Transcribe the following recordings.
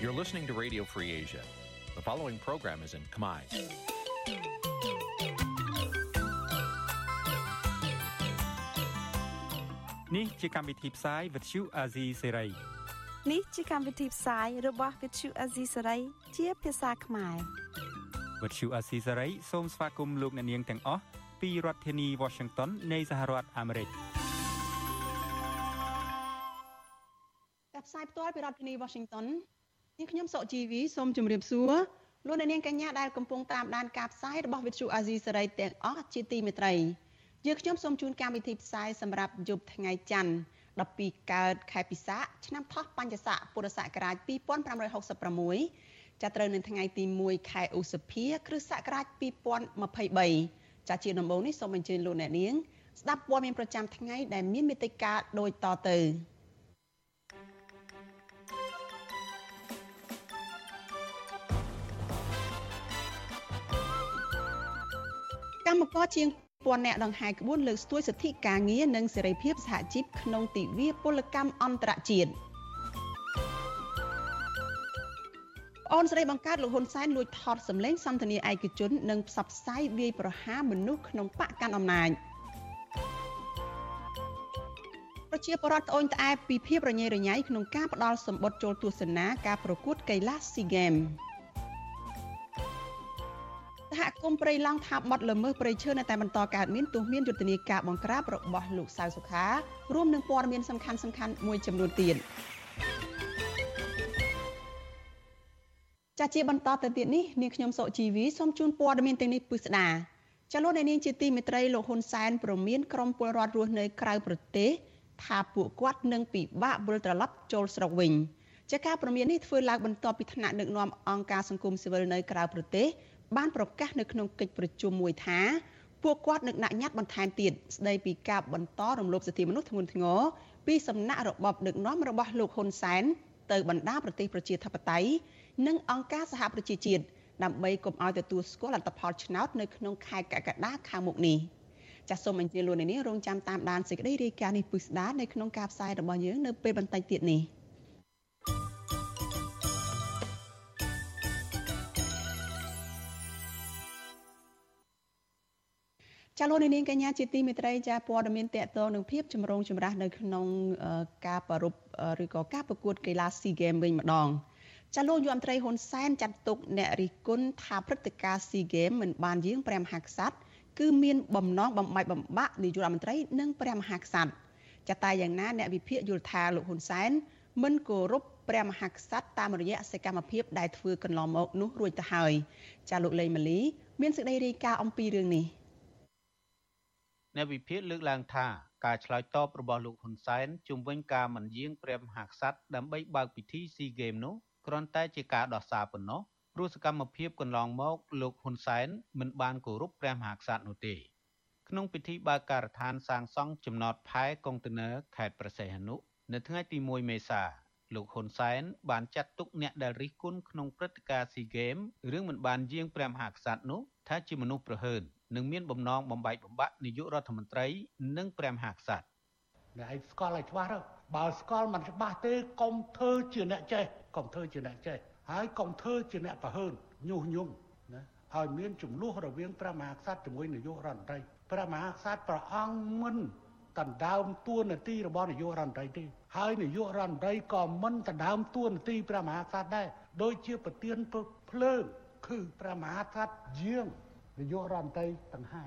You're listening to Radio Free Asia. The following program is in Khmer. នេះជាកម្មវិធីផ្សាយ Vuthu Azizi Serai នេះជាកម្មវិធីផ្សាយរបស់ Vuthu Azizi Serai ជាភាសាខ្មែរ Vuthu Azizi Serai សូមស្វាគមន៍លោកអ្នកនាងទាំងអស់ពីរដ្ឋធានី Washington នៃសហរដ្ឋអាមេរិកការផ្សាយផ្ទាល់ពីរដ្ឋធានី Washington នាងខ្ញុំសុកជីវីសូមជម្រាបសួរលោកអ្នកនាងកញ្ញាដែលកំពុងតាមដានការផ្សាយរបស់ Vuthu Azizi Serai ទាំងអស់ជាទីមេត្រីយើងខ្ញុំសូមជូនកម្មវិធីផ្សាយសម្រាប់យប់ថ្ងៃច័ន្ទ12កើតខែពិសាខឆ្នាំថោះបញ្ញស័កពុរសករាជ2566ចាប់ត្រូវនៅថ្ងៃទី1ខែឧសភាគ្រិស្តសករាជ2023ចាជាដំបូងនេះសូមអញ្ជើញលោកអ្នកនាងស្ដាប់ព័ត៌មានប្រចាំថ្ងៃដែលមានមេត្តាដូចតទៅ កម្មករជាងពាន់អ្នកដង្ហែក្បួនលើកស្ទួយសិទ្ធិការងារនិងសេរីភាពសហជីពក្នុងទិវាពលកម្មអន្តរជាតិអូនស្រីបង្កើតលោកហ៊ុនសែនលួចថតសម្លេងសន្ទនាឯកជន និងផ្សព្វផ្សាយវាយប្រហារមនុស្សក្នុងបកកាន់អំណាចប្រជាពលរដ្ឋត្អូញត្អែពីភាពរញ៉េរញ៉ៃក្នុងការផ្ដាល់សម្បត្តិចូលទស្សនាការប្រកួតកីឡាស៊ីហ្គេម សហគមន៍ព្រៃឡង់ថាបត់ល្មើសព្រៃឈើនៅតែបន្តកើតមានទោះមានយុទ្ធនាការបង្ក្រាបរបស់លោកសៅសុខារួមនឹងព័ត៌មានសំខាន់សំខាន់មួយចំនួនទៀតចាជាបន្តទៅទៀតនេះនាងខ្ញុំសុជីវីសូមជូនព័ត៌មានទាំងនេះពិស្ដាចលនានាងជាទីមេត្រីលោកហ៊ុនសែនប្រមានក្រុមពលរដ្ឋរស់នៅក្រៅប្រទេសថាពួកគាត់នឹងពិបាកវិលត្រឡប់ចូលស្រុកវិញចាការប្រមាននេះធ្វើឡើងបន្ទាប់ពីថ្នាក់ដឹកនាំអង្គការសង្គមស៊ីវិលនៅក្រៅប្រទេស បានប្រកាសនៅក្នុងកិច្ចប្រជុំមួយថាពួកគាត់នឹងដាក់ញត្តិបន្ថែមទៀតស្ដីពីការបន្តរំលោភសិទ្ធិមនុស្សធ្ងន់ធ្ងរពីសំណាក់របបដឹកនាំរបស់លោកហ៊ុនសែនទៅបណ្ដាប្រទេសប្រជាធិបតេយ្យនិងអង្គការសហប្រជាជាតិដើម្បីកុំឲ្យទទួលស្គាល់លទ្ធផលឆ្នោតនៅក្នុងខែកក្កដាខាងមុខនេះចាសសូមអញ្ជើញលោកអ្នកនាងរងចាំតាមដានសេចក្តីរាយការណ៍នេះពុស្ដានៅក្នុងការផ្សាយរបស់យើងនៅពេលបន្តិចទៀតនេះ។ ចាលោកនាងកញ្ញាជាទីមេត្រីចាព័ត៌មានតកតនឹងភាពចម្រូងចម្រាសនៅក្នុងការប្រពឬក៏ការប្រកួតកីឡា SEA Games វិញម្ដងចាលោកយមត្រីហ៊ុនសែនចាត់ទុកអ្នករិះគន់ថាព្រឹត្តិការណ៍ SEA Games មិនបានយាងព្រះមហាក្សត្រគឺមានបំណងបំបែកបំបាក់នាយករដ្ឋមន្ត្រីនិងព្រះមហាក្សត្រចាតែយ៉ាងណាអ្នកវិភាគយល់ថាលោកហ៊ុនសែនមិនគោរពព្រះមហាក្សត្រតាមរយៈសកម្មភាពដែលធ្វើកន្លងមកនោះរួចទៅហើយចាលោកលេងម៉ាលីមានសេចក្តីរាយការណ៍អំពីរឿងនេះ អ្នកវិភាគលើកឡើងថាការឆ្លើយតបរបស់លោកហ៊ុនសែនជំវិញការមិនយាងព្រះមហាក្សត្រដើម្បីបើកពិធីស៊ីហ្គេមនោះគ្រាន់តែជាការដោះសារប៉ុណ្ណោះព្រោះសកម្មភាពកន្លងមកលោកហ៊ុនសែនមិនបានគោរពព្រះមហាក្សត្រនោះទេក្នុងពិធីបើកការដ្ឋានសាងសង់ចំណតផែកុងតឺន័រខេត្តប្រសេះអនុនៅថ្ងៃទី1មេសាលោកហ៊ុនសែនបានចាត់ទុកអ្នកដែលរិះគន់ក្នុងព្រឹត្តិការណ៍ស៊ីហ្គេមរឿងមិនបានយាងព្រះមហាក្សត្រនោះថាជាមនុស្សប្រហើន និងមានបំណងបំបែកបំបាក់នាយករដ្ឋមន្ត្រី និងព្រះមហាក្សត្រអ្នកឯងស្គាល់ឲ្យច្បាស់ទៅបើស្គាល់មិនច្បាស់ទេកុំធ្វើជាអ្នកចេះកុំធ្វើជាអ្នកចេះហើយកុំធ្វើជាអ្នកប្រហើនញុះញង់ណាឲ្យមានចំនួនរវាងព្រះមហាក្សត្រជាមួយនាយករដ្ឋមន្ត្រីព្រះមហាក្សត្រព្រះអង្គមិនដណ្ដើមតួនាទីរបស់នាយករដ្ឋមន្ត្រីទេហើយនាយករដ្ឋមន្ត្រីក៏មិនដណ្ដើមតួនាទីព្រះមហាក្សត្រដែរដូចជាប្រធានភ្លើងគឺព្រះមហាក្សត្រយាង នាយករដ្ឋមន្ត្រីតង្ហែ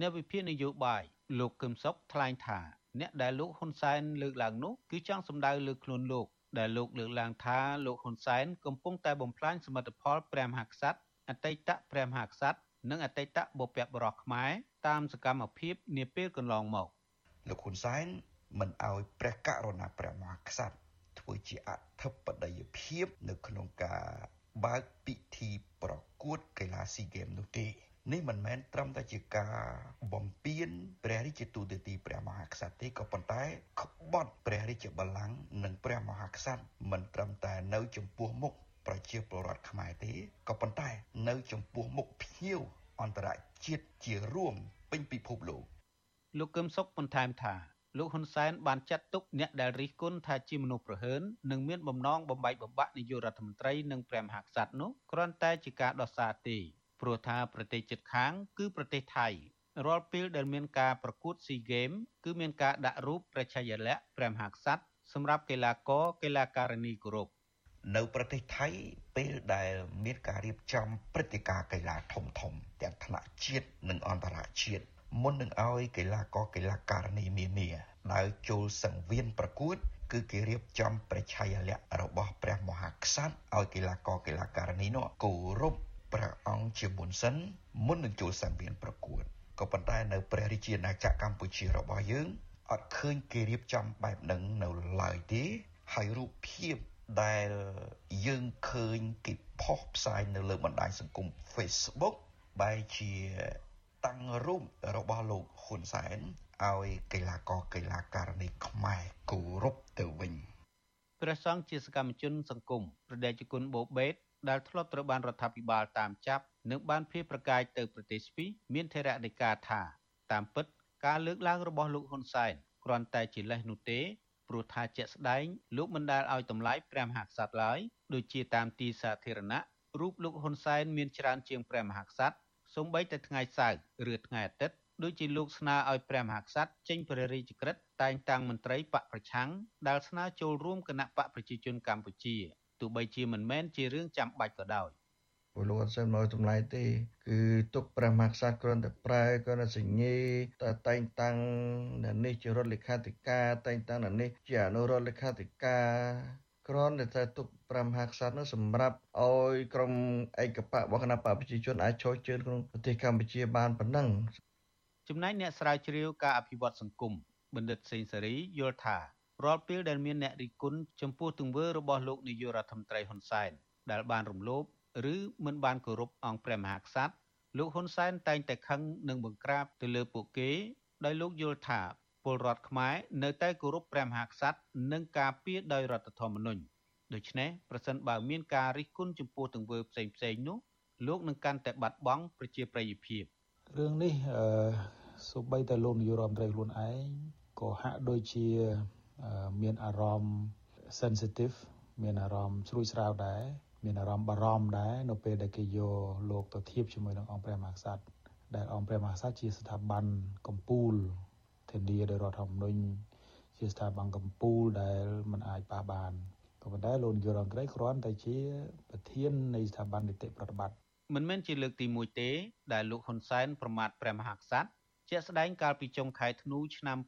អ្នកវិភាគនយោបាយលោកកឹមសុខថ្លែងថាអ្នកដែលលោកហ៊ុនសែនលើកឡើងនោះគឺចង់សម្ដៅលើខ្លួនលោកដែលលោកលើកឡើងថាលោកហ៊ុនសែនកំពុងតែបំផ្លាញសមិទ្ធផលព្រះមហាក្សត្រអតីតព្រះមហាក្សត្រនិងអតីតបុព្វបុរសខ្មែរតាមសកម្មភាពនាពេលកន្លងមកលោកហ៊ុនសែនមិនអោយព្រះករុណាព្រះមហាក្សត្រធ្វើជាអធិបតីភាពនៅក្នុងការ បើកពិធីប្រកួតកីឡាស៊ីហ្គេមនោះទេនេះមិនមែនត្រឹមតែជាការបំពេញព្រះរាជាទូតទីព្រះមហាក្សត្រទេក៏ប៉ុន្តែក្បត់ព្រះរាជបល្ល័ង្កនិងព្រះមហាក្សត្រមិនត្រឹមតែនៅចំពោះមុខប្រជាពលរដ្ឋខ្មែរទេក៏ប៉ុន្តែនៅចំពោះមុខភ្ញៀវអន្តរជាតិជារួមពេញពិភពលោកលោកកឹមសុខបន្ថែមថា លោកហ៊ុនសែនបានចាត់ទុកអ្នកដែលរិះគន់ថាជាមនុស្សប្រហើននិងមានបំណងបំបែកបំបាក់នាយករដ្ឋមន្ត្រីនិងព្រះមហាក្សត្រនោះគ្រាន់តែជាការដោះសារទេព្រោះថាប្រទេសជិតខាង គឺប្រទេសថៃរាល់ពេលដែលមានការប្រកួតស៊ីហ្គេមគឺមានការដាក់រូបព្រះឆាយាល័ក្ខណ៍ព្រះមហាក្សត្រសម្រាប់កីឡាករកីឡាការិនីគោរពនៅប្រទេសថៃពេលដែលមានការរៀបចំព្រឹត្តិការណ៍កីឡាធំធំទាំងថ្នាក់ជាតិនិងអន្តរជាតិ មុននឹងឲ្យកីឡាករកីឡាការិនីនានាដើរចូលសង្វៀនប្រកួត គឺគេរៀបចំប្រឆាយល័ក្ខរបស់ព្រះមហាក្សត្រឲ្យកីឡាករកីឡាការិនីនោះគោរពព្រះអង្គជាមុនសិនមុននឹងចូលសង្វៀនប្រកួតក៏ប៉ុន្តែនៅព្រះរាជាណាចក្រកម្ពុជារបស់យើងអត់ឃើញគេរៀបចំបែបហ្នឹងនៅឡើយទេហើយរូបភាពដែលយើងឃើញគេផុសផ្សាយនៅលើបណ្ដាញសង្គម Facebook បែរជា តាំងរូបរបស់លោកហ៊ុនសែនឲ្យកីឡាករកីឡាការិនីខ្មែរគោរពទៅវិញព្រះសង្ឃជាសកម្មជន សង្គមប្រដេជគុណបូបេតដែលធ្លាប់ត្រូវបានរដ្ឋាភិបាលតាមចាប់និងបានភៀសប្រកាយទៅប្រទេសស្វីសមានថេរដីកាថាតាមពិតការលើកឡើងរបស់លោកហ៊ុនសែនគ្រាន់តែជាលេសនោះទេព្រោះថាជាក់ស្ដែងលោកមិនដែលឲ្យតម្លៃព្រះមហាក្សត្រឡើយដូចជាតាមទីសាធារណៈរូបលោកហ៊ុនសែនមានច្រើនជាងព្រះមហាក្សត្រ សូម្បីតែថ្ងៃសៅរ៍ឬថ្ងៃអាទិត្យដូចជាលោកស្នើឲ្យព្រះមហាក្សត្រចេញព្រះរាជក្រឹត្យតែងតាំងមន្ត្រីបកប្រឆាំងដែលស្នើចូលរួមគណៈបកប្រជាជនកម្ពុជាទោះបីជាមិនមែនជារឿងចាំបាច់ក៏ដោយពលរដ្ឋសែនមកតម្លៃទេ គឺទុកព្រះមហាក្សត្រគ្រាន់តែប្រែគ្រាន់តែសញ្ញេតែតែងតាំងអ្នកនេះជារដ្ឋលេខាធិការតែងតាំងអ្នកនេះជាអនុរដ្ឋលេខាធិការ គ្រាន់តែទុកព្រះមហាក្សត្រនោះសម្រាប់ឲ្យក្រុមឯកបៈរបស់គណៈបកប្រជាជនអាចចូលជើងក្នុងប្រទេសកម្ពុជាបានប៉ុណ្ណឹងចំណែកអ្នកស្រាវជ្រាវការអភិវឌ្ឍសង្គមបណ្ឌិតសេងសេរីយល់ថារាល់ពេលដែលមានអ្នករិះគន់ចំពោះទង្វើរបស់លោកនាយករដ្ឋមន្ត្រីហ៊ុនសែនដែលបានរំលោភឬមិនបានគោរពអង្គព្រះមហាក្សត្រលោកហ៊ុនសែនតែងតែខឹងនិងបង្ក្រាបទៅលើពួកគេដោយលោកយល់ថា ពលរដ្ឋខ្មែរនៅតែគោរពព្រះមហាក្សត្រនិងការពារដោយរដ្ឋធម្មនុញ្ញដូច្នេះប្រសិនបើមានការរិះគន់ចំពោះទង្វើផ្សេងផ្សេងនោះលោកនឹងកាន់តែបាត់បង់ប្រជាប្រិយភាពរឿងនេះអឺសូម្បីតែលោកនាយករដ្ឋមន្ត្រីខ្លួនឯងក៏ហាក់ដូចជាមានអារម្មណ៍ sensitive មានអារម្មណ៍ស្រួយស្រាវដែរមានអារម្មណ៍បារម្ភដែរនៅពេលដែលគេយកលោកទៅធៀបជាមួយនឹងអង្គព្រះមហាក្សត្រដែលអង្គព្រះមហាក្សត្រជាស្ថាប័នកម្ពុជា ធានាដោយរដ្ឋធម្មនុញ្ញជាស្ថាប័នកម្ពុជាដែលមិនអាចប៉ះបានក៏ប៉ុន្តែលោកនាយករដ្ឋមន្ត្រីគ្រាន់តែជាប្រធាននៃស្ថាប័ននីតិប្រតិបត្តិមិនមែនជាលើកទី1ទេដែលលោកហ៊ុនសែនប្រមាថព្រះមហាក្សត្រជាក់ស្ដែងកាលពីចុងខែធ្នូឆ្នាំ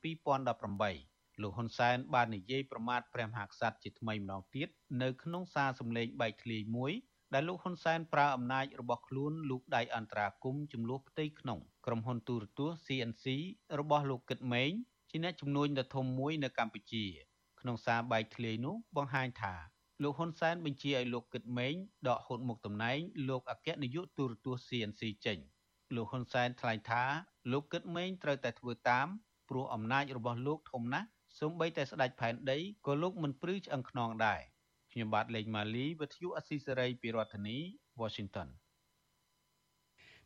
2018លោកហ៊ុនសែនបាននិយាយប្រមាថព្រះមហាក្សត្រជាថ្មីម្ដងទៀតនៅក្នុងសារសម្លេងបែកធ្លាយមួយដែលលោកហ៊ុនសែនប្រើអំណាចរបស់ខ្លួនលោកដៃអន្តរាគមចំនួនផ្ទៃក្នុង ក្រុមហ៊ុនទូរទស្សន៍ CNC របស់លោកគិតម៉េងជាអ្នកជំនួញដ៏ធំមួយនៅកម្ពុជា ក្នុងសារបែកធ្លាយនោះបង្ហាញថាលោកហ៊ុនសែនបញ្ជាឲ្យលោកគិតម៉េងដកហូតមុខតំណែងលោកអគ្គនាយកទូរទស្សន៍ CNC ចេញលោកហ៊ុនសែនថ្លែងថាលោកគិតម៉េងត្រូវតែធ្វើតាមព្រោះអំណាចរបស់លោកធំណាស់សូម្បីតែស្ដេចផែនដីក៏លោកមិនព្រឺឆ្អឹងខ្នងដែរខ្ញុំបាទលេងម៉ាលីវិទ្យុអស៊ីសេរីពីរដ្ឋធានី Washington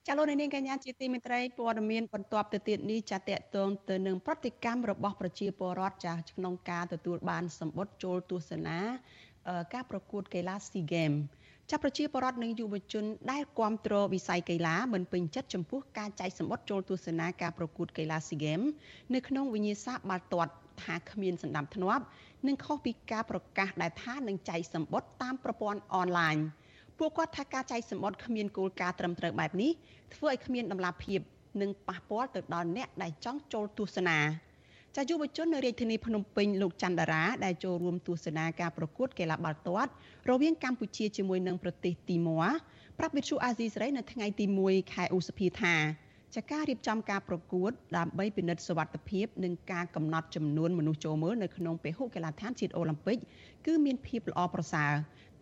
ចាលោកនាងកញ្ញាជាទីមេត្រីព័ត៌មានបន្ទាប់ទៅទៀតនេះចាតកតងទៅនឹងប្រតិកម្មរបស់ប្រជាពលរដ្ឋចាក្នុងការទទួលបានសម្បត្តិចូលទស្សនាការប្រកួតកីឡា SEA Games ចាប់ប្រជាពលរដ្ឋនិងយុវជនដែលគ្រប់គ្រងវិស័យកីឡាមិនពេញចិត្តចំពោះការចែកសម្បត្តិចូលទស្សនាការប្រកួតកីឡា SEA Games នៅក្នុងវិញ្ញាសាបាល់ទាត់ថាគ្មានសណ្ដាប់ធ្នាប់និងខុសពីការប្រកាសដែលថានឹងចែកសម្បត្តិតាមប្រព័ន្ធអនឡាញ ពួកគាត់ថាការចែកសម្បត្តិគ្មានគោលការណ៍ត្រឹមត្រូវបែបនេះធ្វើឲ្យគ្មានដំណាភាពនិងប៉ះពាល់ទៅដល់អ្នកដែលចង់ចូលទស្សនាចាយុវជននៅរាជធានីភ្នំពេញលោកច័ន្ទតារាដែលចូលរួមទស្សនាការប្រកួតកីឡាបាល់ទាត់រវាងកម្ពុជាជាមួយនឹងប្រទេសទីម៉័រប្រាប់វិទ្យុអាស៊ីសេរីនៅថ្ងៃទី1ខែឧសភាថាចាការរៀបចំការប្រកួតដើម្បីពិនិត្យសុវត្ថិភាពនិងការកំណត់ចំនួនមនុស្សចូលមើលនៅក្នុងពហុកីឡដ្ឋានជាតិអូឡ িম্প ិកគឺមានភាពល្អប្រសើរ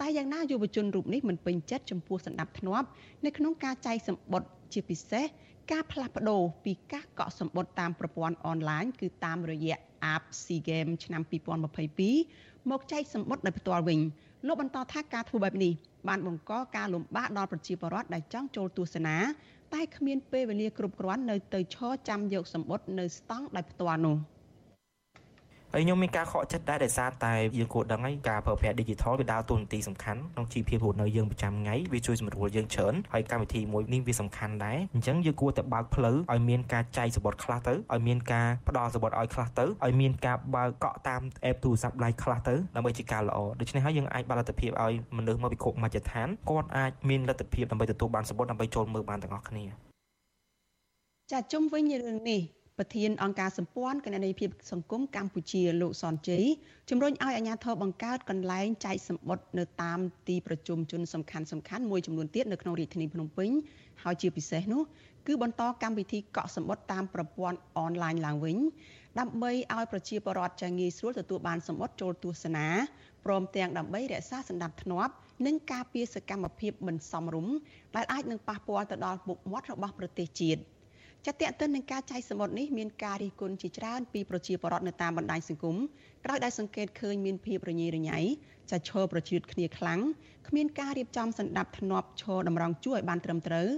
តែយ៉ាងណាយុវជនរូបនេះមិនពេញចិត្តចំពោះសណ្ដាប់ធ្នាប់នៅក្នុងការចែកសម្បត្តិជាពិសេសការផ្លាស់ប្ដូរពីការកក់សម្បត្តិតាមប្រព័ន្ធអនឡាញគឺតាមរយៈ App SEA Games ឆ្នាំ2022មកចែកសម្បត្តិដោយផ្ទាល់វិញលោកបន្តថាការធ្វើបែបនេះបានបង្កការលំបាកដល់ប្រជាពលរដ្ឋដែលចង់ចូលទស្សនាតែគ្មានពេលវេលាគ្រប់គ្រាន់នៅទៅឈរចាំយកសម្បត្តិនៅស្តង់ដោយផ្ទាល់នោះ ហើយខ្ញុំមានការខកចិត្តដែរដោយសារតែយើងគួរដឹងហើយការប្រើប្រាស់ digital វាដើរតួនាទីសំខាន់ក្នុងជីវភាពរស់នៅយើងប្រចាំថ្ងៃវាជួយសម្រួលយើងច្រើនហើយកម្មវិធីមួយនេះវាសំខាន់ដែរអញ្ចឹងយើងគួរតែបើកផ្លូវឲ្យមានការចែកសបុតខ្លះទៅឲ្យមានការផ្ដល់សបុតឲ្យខ្លះទៅឲ្យមានការបើកកក់តាម app ទូរស័ព្ទដៃខ្លះទៅដើម្បីជាការល្អដូច្នេះហើយយើងអាចបើកលទ្ធភាពឲ្យមនុស្សមកពីគ្រប់មជ្ឈដ្ឋានគាត់អាចមានលទ្ធភាពដើម្បីទទួលបានសបុតដើម្បីចូលមើលបានទាំងអស់គ្នាចាជុំវិញរឿងនេះ ប្រធានអង្គការសម្ព័ន្ធគណនេយ្យភាពសង្គមកម្ពុជាលោកសនជ័យជំរុញឲ្យអាជ្ញាធរបង្កើតកន្លែងចែកសម្បត្តិនៅតាមទីប្រជុំជនសំខាន់សំខាន់មួយចំនួនទៀតនៅក្នុងរាជធានីភ្នំពេញហើយជាពិសេសនោះគឺបន្តកម្មវិធីកក់សម្បត្តិតាមប្រព័ន្ធអនឡាញឡើងវិញដើម្បីឲ្យប្រជាពលរដ្ឋចាងាយស្រួលទទួលបានសម្បត្តិចូលទស្សនាព្រមទាំងដើម្បីរក្សាសន្តិភាពនិងការពារសកម្មភាពមិនសមរម្យដែលអាចនឹងប៉ះពាល់ទៅដល់មុខមាត់របស់ប្រទេសជាតិ។ ចាតតឹងនឹងការចែកសមុទ្រនេះមានការរិះគន់ជាច្រើនពីប្រជាពលរដ្ឋនៅតាមបណ្ដាញសង្គមក្រោយដែលសង្កេតឃើញមានភាពរញ៉េរញ៉ៃចាឈរប្រជឿតគ្នាខ្លាំងគ្មានការរៀបចំសន្តាប់ធ្នាប់ឈរតម្រង់ជួរឲ្យបានត្រឹមត្រូវ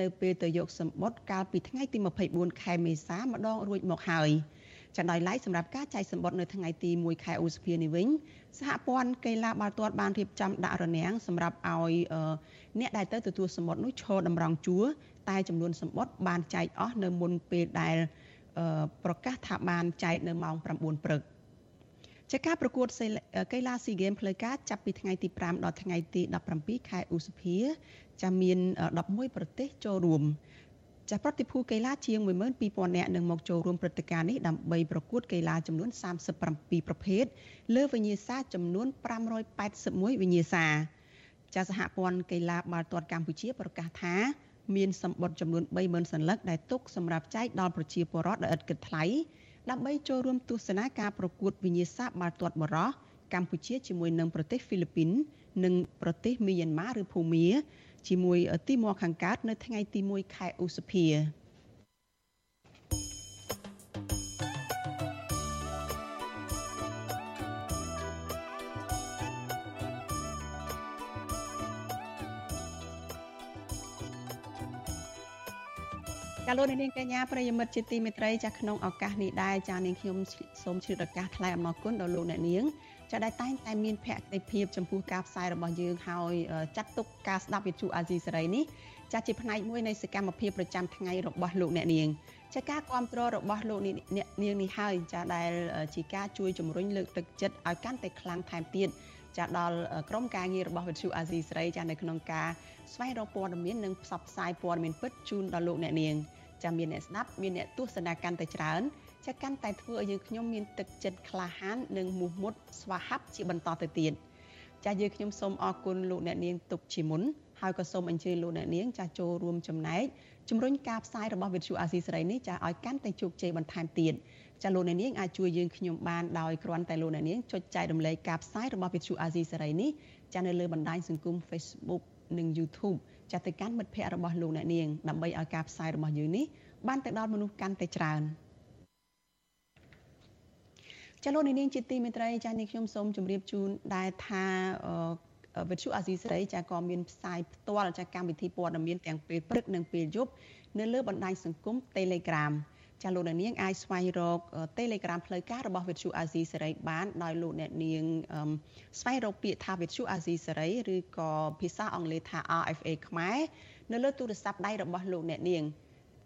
នៅពេលទៅយកសម្បត្តិកាលពីថ្ងៃទី24ខែមេសាម្ដងរួចមកហើយ ចាដោយឡែកសម្រាប់ការចែកសម្បត្តិនៅថ្ងៃទី1ខែឧសភានេះវិញសហព័ន្ធកីឡាបាល់ទាត់បានរៀបចំដាក់រនាំងសម្រាប់ឲ្យអ្នកដែលទៅទទួលសម្បត្តិនោះឈរតម្រង់ជួរតែចំនួនសម្បត្តិបានចែកអស់នៅមុនពេលដែលប្រកាសថាបានចែកនៅម៉ោង9ព្រឹកចាការប្រកួតកីឡាស៊ីហ្គេមផ្លូវការចាប់ពីថ្ងៃទី5ដល់ថ្ងៃទី17ខែឧសភាចាមាន11ប្រទេសចូលរួម ចាប្រតិភូកីឡាជាង12000នាក់នឹងមកចូលរួមព្រឹត្តិការណ៍នេះដើម្បីប្រកួតកីឡាចំនួន37ប្រភេទលើវិញ្ញាសាចំនួន581វិញ្ញាសាចាសហព័ន្ធកីឡាបាល់ទាត់កម្ពុជាប្រកាសថាមានសម្បត្តិចំនួន30000សន្លឹកដែលទុកសម្រាប់ចែកដល់ប្រជាពលរដ្ឋដោយឥតគិតថ្លៃដើម្បីចូលរួមទស្សនាការប្រកួតវិញ្ញាសាបាល់ទាត់បរោះកម្ពុជាជាមួយនឹងប្រទេសហ្វីលីពីន និងប្រទេសមីយ៉ាន់ម៉ាឬភូមា ជាមួយទីម័រខាងកើតនៅថ្ងៃទី1ខែឧសភាចាលោកនាងកញ្ញាប្រិយមិត្តជាទីមេត្រីចាក្នុងឱកាសនេះដែរចានាងខ្ញុំសូមជ្រាបឱកាសថ្លែងអំណរគុណដល់លោកអ្នកនាង ចាដែលតែងតែមានភក្ដីភាពចំពោះការផ្សាយរបស់យើងហើយចាត់ទុកការស្ដាប់វិទ្យុអាស៊ីសេរីនេះចាជាផ្នែកមួយនៃសកម្មភាពប្រចាំថ្ងៃរបស់លោកអ្នកនាងចាការគ្រប់គ្រងរបស់លោកនាងនេះហើយចាដែលជាការជួយជំរុញលើកទឹកចិត្តឲ្យកាន់តែខ្លាំងថែមទៀតចាដល់ក្រុមការងាររបស់វិទ្យុអាស៊ីសេរីចានៅក្នុងការស្វែងរកព័ត៌មាននិងផ្សព្វផ្សាយព័ត៌មានពិតជូនដល់លោកអ្នកនាងចាមានអ្នកស្ដាប់មានអ្នកទស្សនាកាន់តែច្រើន ចាកាន់តែធ្វើឲ្យយើងខ្ញុំមានទឹកចិត្តក្លាហាននិងមោះមុតស្វាហាប់ជាបន្តទៅទៀតចាយើងខ្ញុំសូមអរគុណលោកអ្នកនាងទុកជាមុនហើយក៏សូមអញ្ជើញលោកអ្នកនាងចាចូលរួមចំណែកជំរុញការផ្សាយរបស់វិទ្យុអាស៊ីសេរីនេះចាឲ្យកាន់តែជោគជ័យបន្ថែមទៀតចាលោកអ្នកនាងអាចជួយយើងខ្ញុំបានដោយគ្រាន់តែលោកអ្នកនាងចុចចែករំលែកការផ្សាយរបស់វិទ្យុអាស៊ីសេរីនេះចានៅលើបណ្ដាញសង្គម Facebook និង YouTube ចាទៅកាន់មិត្តភ័ក្តិរបស់លោកអ្នកនាងដើម្បីឲ្យការផ្សាយរបស់យើងនេះបានទៅដល់មនុស្សកាន់តែច្រើន ចលនានាងជាទីមេត្រីចាស់នេះខ្ញុំសូមជម្រាបជូនដែរថាវិទ្យុអាស៊ីសេរីចាក៏មានផ្សាយផ្ទាល់ចាកម្មវិធីព័ត៌មានទាំងពេលព្រឹកនិងពេលយប់នៅលើបណ្ដាញសង្គម Telegram ចាលោកអ្នកនាងអាចស្វែងរក Telegram ផ្លូវការរបស់វិទ្យុអាស៊ីសេរីបានដោយលោកអ្នកនាងស្វែងរកពាក្យថាវិទ្យុអាស៊ីសេរីឬក៏ភាសាអង់គ្លេសថា RFA ខ្មែរនៅលើទូរស័ព្ទដៃរបស់លោកអ្នកនាង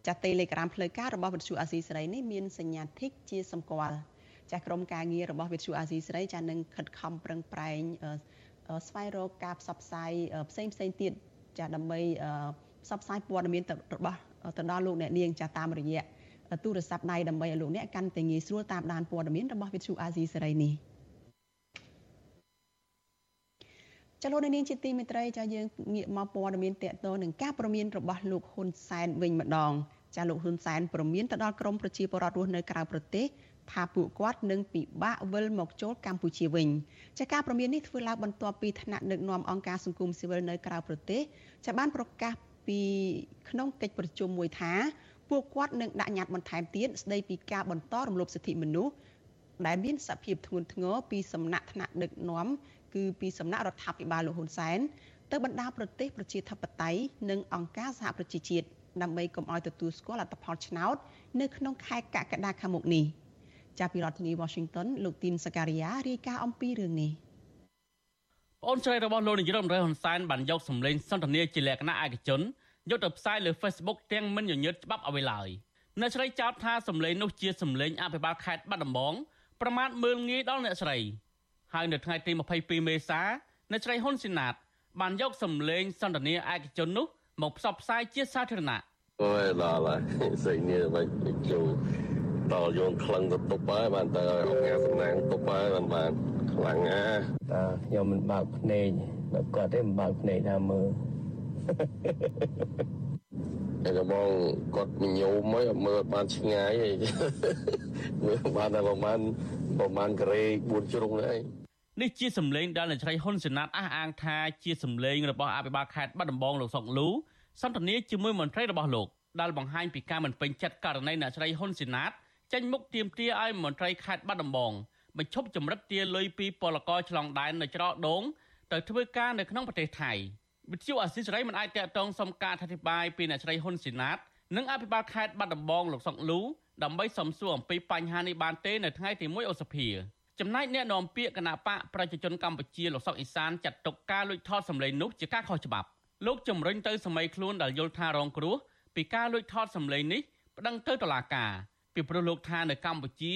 ចាស់ Telegram ផ្លូវការរបស់វិទ្យុអាស៊ីសេរីនេះមានសញ្ញាធីកជាសម្គាល់ ចាស់ក្រុមការងាររបស់វិទ្យុអាស៊ីសេរីចាស់នឹងខិតខំប្រឹងប្រែងស្វែងរកការផ្សព្វផ្សាយផ្សេងផ្សេងទៀតចាស់ដើម្បីផ្សព្វផ្សាយព័ត៌មានរបស់ទៅដល់លោកអ្នកនាងចាស់តាមរយៈទូរស័ព្ទដៃដើម្បីឲ្យលោកអ្នកកាន់តែងាយស្រួលតាមដានព័ត៌មានរបស់វិទ្យុអាស៊ីសេរីនេះចលនានាងជាទីមេត្រីចាយើងងាកមកព័ត៌មានតកតនឹងការប្រមានរបស់លោកហ៊ុនសែនវិញម្ដងចាលោកហ៊ុនសែនប្រមានទៅដល់ក្រមប្រជាពលរដ្ឋរស់នៅក្រៅប្រទេស ថាពួកគាត់នឹងពិបាកវិលមកចូលកម្ពុជាវិញចាការប្រមាននេះធ្វើឡើងបន្ទាប់ពីថ្នាក់ដឹកនាំអង្គការសង្គមស៊ីវិលនៅក្រៅប្រទេសចាបានប្រកាសពីក្នុងកិច្ចប្រជុំមួយថាពួកគាត់នឹងដាក់ញត្តិបន្ថែមទៀតស្ដីពីការបន្តរំលោភសិទ្ធិមនុស្សដែលមានសភាពធ្ងន់ធ្ងរពីសំណាក់ថ្នាក់ដឹកនាំគឺពីសំណាក់រដ្ឋាភិបាលលោកហ៊ុនសែនទៅបណ្ដាប្រទេសប្រជាធិបតេយ្យនិងអង្គការសហប្រជាជាតិដើម្បីកុំឲ្យទទួលស្គាល់លទ្ធផលឆ្នោត នៅក្នុងខែកក្កដាខាងមុខនេះ ចាប់ពីរដ្ឋធានី Washington លោកទីនសការីយ៉ារាយការណ៍អំពីរឿងនេះប្អូនស្រីរបស់លោកនាយរដ្ឋមន្ត្រីហ៊ុនសែនបានយកសម្លេងសន្ទនាជាលក្ខណៈឯកជនយកទៅផ្សាយលើ Facebook ទាំងមិនញញើតច្បាប់អ្វីឡើយអ្នកស្រីចោទថាសម្លេងនោះជាសម្លេងអភិបាលខេត្តបាត់ដំបងប្រមាថមើលងាយដល់អ្នកស្រីហើយនៅថ្ងៃទី22មេសាអ្នកស្រីហ៊ុនស៊ីណាត បានយកសម្លេងសន្ទនាឯកជននោះមកផ្សព្វផ្សាយជាសាធារណៈអូយដល់ហើយស្រីនេះមិនចូល ដល់យងខ្លាំងទៅតុបហើយបានទៅអង្គការសំណាងតុបហើយបានបានខ្លាំងណាតើខ្ញុំមិនបើកភ្នែកបើគាត់ទេមិនបើកភ្នែកថាមើលតែបងគាត់ញោមហើយមើលបានឆ្ងាយហើយមើលបានតែប្រហែលប្រហែលការ៉េ4ជ្រុងហើយនេះជាសម្លេងដែលអ្នកស្រីហ៊ុនសណាតអះអាងថាជាសម្លេងរបស់អភិបាលខេត្តបាត់ដំបងលោកសុកលូសន្ទនាជាមួយមន្ត្រីរបស់លោកដែលបង្ហាញពីការមិនពេញចិត្តករណីអ្នកស្រីហ៊ុនសណាត ចេញមុខទាមទារឲ្យមន្ត្រីខេត្តបាត់ដំបងបញ្ឈប់ចម្រិតទារលុយពីពលករឆ្លងដែននៅច្រកដងទៅធ្វើការនៅក្នុងប្រទេសថៃវិទ្យុអាស៊ីសេរីមិនអាចតាក់ទងសុំការអធិប្បាយពីអ្នកស្រីហ៊ុនស៊ីណាតនិងអភិបាលខេត្តបាត់ដំបងលោកសុកលូដើម្បីសំសួរអំពីបញ្ហានេះបានទេនៅថ្ងៃទី1ឧសភាចំណែកអ្នកនាំពាក្យគណៈបកប្រជាជនកម្ពុជាលោកសុកអេសានចាត់ទុកការលួចថតសម្លេងនោះជាការខុសច្បាប់លោកជំរុញទៅសម័យខ្លួនដែលយល់ថារងគ្រោះពីការលួចថតសម្លេងនេះប្តឹងទៅតុលាការ ពីព្រោះលោកថានៅកម្ពុជា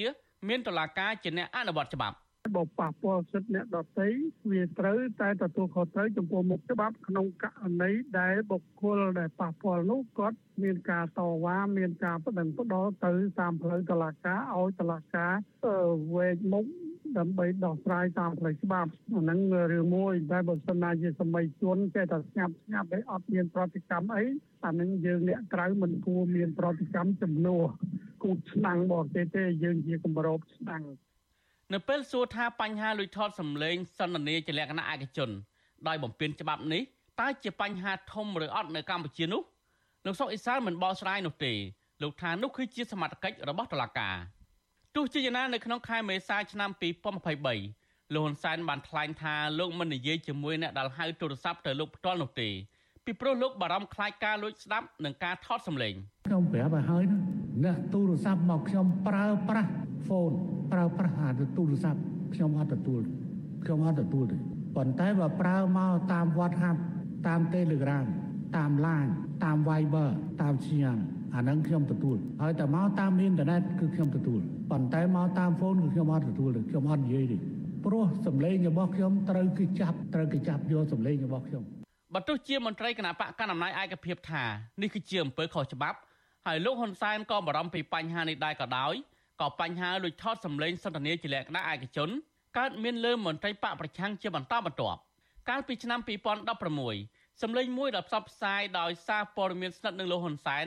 មានតុលាការជាអ្នកអនុវត្តច្បាប់បើប៉ះពាល់សិទ្ធិអ្នកដទៃវាត្រូវតែទទួលខុសត្រូវចំពោះមុខច្បាប់ក្នុងករណីដែលបុគ្គលដែលប៉ះពាល់នោះគាត់មានការតវ៉ាមានការបដិងផ្ដាល់ទៅតាមផ្លូវតុលាការឲ្យតុលាការវែកមុខដើម្បីដោះស្រាយតាមផ្លូវច្បាប់អាហ្នឹងរឿងមួយតែបើសិនណាជាសម័យជនចេះតែស្ងាត់ស្ងាត់ឯអត់មានប្រតិកម្មអីអាហ្នឹងយើងអ្នកក្រៅមិនគួរមានប្រតិកម្មចំនួន គូតឆ្នាំងបរទេសទេយើងជាគម្របឆ្នាំងនៅពេលសួរថាបញ្ហាលួចថតសម្លេងសន្ទនាជាលក្ខណៈឯកជន ដោយបំពេញច្បាប់នេះតើជាបញ្ហាធំឬអត់នៅកម្ពុជានោះលោកសុកអ៊ីសានមិនបកស្រាយនោះទេលោកថានោះគឺជាសមត្ថកិច្ចរបស់តុលាការទោះជាយ៉ាងណានៅក្នុងខែមេសាឆ្នាំ2023លោកហ៊ុនសែនបានថ្លែងថាលោកមិននិយាយជាមួយអ្នកដែលហៅទូរស័ព្ទទៅលោកផ្ទាល់នោះទេពីព្រោះលោកបារម្ភខ្លាចការលួចស្ដាប់និងការថតសម្លេងខ្ញុំប្រាប់ឲ្យហើយណា អ្នកទូរស័ព្ទមកខ្ញុំប្រើប្រាស់ហ្វូនប្រើប្រាស់អាទូរស័ព្ទខ្ញុំអត់ទទួលខ្ញុំអត់ទទួលទេប៉ុន្តែបើប្រើមកតាម WhatsApp តាម Telegram តាម Line តាម Viber តាម Signal អាហ្នឹងខ្ញុំទទួលហើយតែមកតាមអ៊ីនធឺណិតគឺខ្ញុំទទួលប៉ុន្តែមកតាមហ្វូនគឺខ្ញុំអត់ទទួលទេខ្ញុំអត់និយាយទេព្រោះសម្លេងរបស់ខ្ញុំត្រូវគេចាប់ត្រូវគេចាប់យកសម្លេងរបស់ខ្ញុំបើទោះជាមន្ត្រីគណៈបកកណ្ដាលអំណាចឯកភាពថានេះគឺជាអំពើខុសច្បាប់ ហើយលោកហ៊ុនសែនក៏បារម្ភពីបញ្ហានេះដែរក៏ដោយក៏បញ្ហាលួចថតសម្លេងសន្ទនាជាលក្ខណៈឯកជនកើតមានលើមន្ត្រីបកប្រឆាំងជាបន្តបន្ទាប់កាលពីឆ្នាំ2016សម្លេងមួយដែលផ្សព្វផ្សាយដោយសារព័ត៌មានស្និទ្ធនឹងលោកហ៊ុនសែន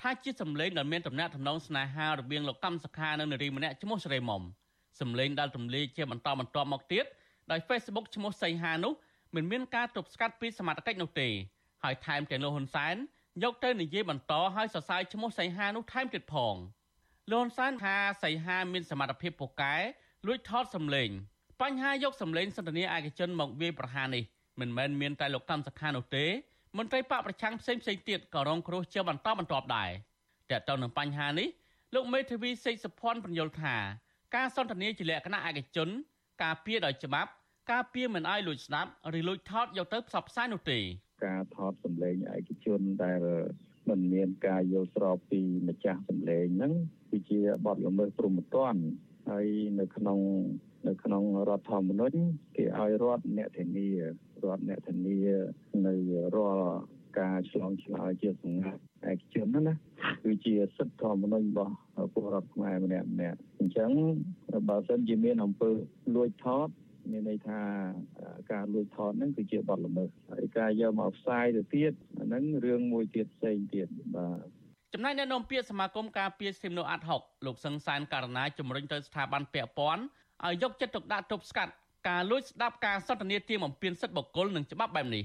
ថាជាសម្លេងដែលមានតំណាក់តំណងស្នេហារវាងលោកកម្មសខានិងនារីម្នាក់ឈ្មោះសេរីមុំសម្លេងដែលទម្លាយជាបន្តបន្ទាប់មកទៀតដោយ Facebook ឈ្មោះសីហានោះមិនមានការទប់ស្កាត់ពីសមត្ថកិច្ចនោះទេហើយថែមទាំងលោកហ៊ុនសែន យកទៅនិយាយបន្តឲ្យសរសើរឈ្មោះសីហានោះថែមទៀតផងលោកហ៊ុនសែនថាសីហាមានសមត្ថភាពពូកែលួចថតសម្លេងបញ្ហាយកសម្លេងសន្ទនាឯកជនមកវាយប្រហារនេះមិនមែនមានតែលោកកម្មសខានោះទេមន្ត្រីបកប្រឆាំងផ្សេងផ្សេងទៀតក៏រងគ្រោះជាបន្តបន្ទាប់ដែរតែទៅនឹងបញ្ហានេះលោកមេធាវីសេកសុភ័ណ្ឌបញ្យល់ថាការសន្ទនាជាលក្ខណៈឯកជន ការពៀដោយច្បាប់ ការពៀមិនឲ្យលួចស្ដាប់ឬលួចថតយកទៅផ្សព្វផ្សាយនោះទេ ការថតសម្លេងឯកជនដែលមិនមានការយល់ស្របពីម្ចាស់សម្លេងហ្នឹងគឺជាបទល្មើសព្រហ្មទណ្ឌហើយនៅក្នុងនៅក្នុងរដ្ឋធម្មនុញ្ញគេឲ្យរដ្ឋអ្នកធានារដ្ឋអ្នកធានានៅរាល់ការឆ្លងឆ្លើយជាសង្កាត់ឯកជនហ្នឹងណាគឺជាសិទ្ធិធម្មនុញ្ញរបស់ពលរដ្ឋខ្មែរម្នាក់ម្នាក់អញ្ចឹងបើសិនជាមានអំពើលួចថត មានន័យថាការលួចថតហ្នឹងគឺជាបទល្មើសហើយការយកមកផ្សាយទៅទៀតអាហ្នឹងរឿងមួយទៀតផ្សេងទៀតបាទចំណែកអ្នកនាំពាក្យសមាគមការពារសិទ្ធិមនុស្សអាត់ហុកលោកសឹងសានករណីជំរុញទៅស្ថាប័នពាក់ព័ន្ធឲ្យយកចិត្តទុកដាក់ទប់ស្កាត់ការលួចស្ដាប់ការសន្ទនាទាមបំពេញសិទ្ធិបុគ្គលនិងច្បាប់បែបនេះ